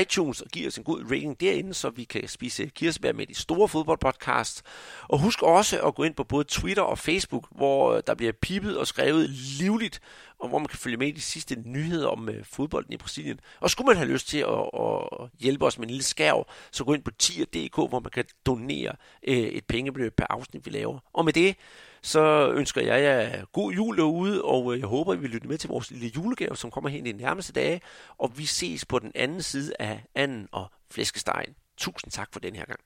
iTunes og giv os en god rating derinde, så vi kan spise kirsebær med de store fodboldpodcasts. Og husk også at gå ind på både Twitter og Facebook, hvor øh, der bliver pipet og skrevet livligt, og hvor man kan følge med i de sidste nyheder om øh, fodbolden i Brasilien. Og skulle man have lyst til at, at hjælpe os med en lille skærv, så gå ind på tier.dk, hvor man kan donere øh, et pengebeløb per afsnit, vi laver. Og med det, så ønsker jeg jer god jul derude, og øh, jeg håber, I vil lytte med til vores lille julegave, som kommer hen i de nærmeste dage. Og vi ses på den anden side af anden og flæskestegen. Tusind tak for den her gang.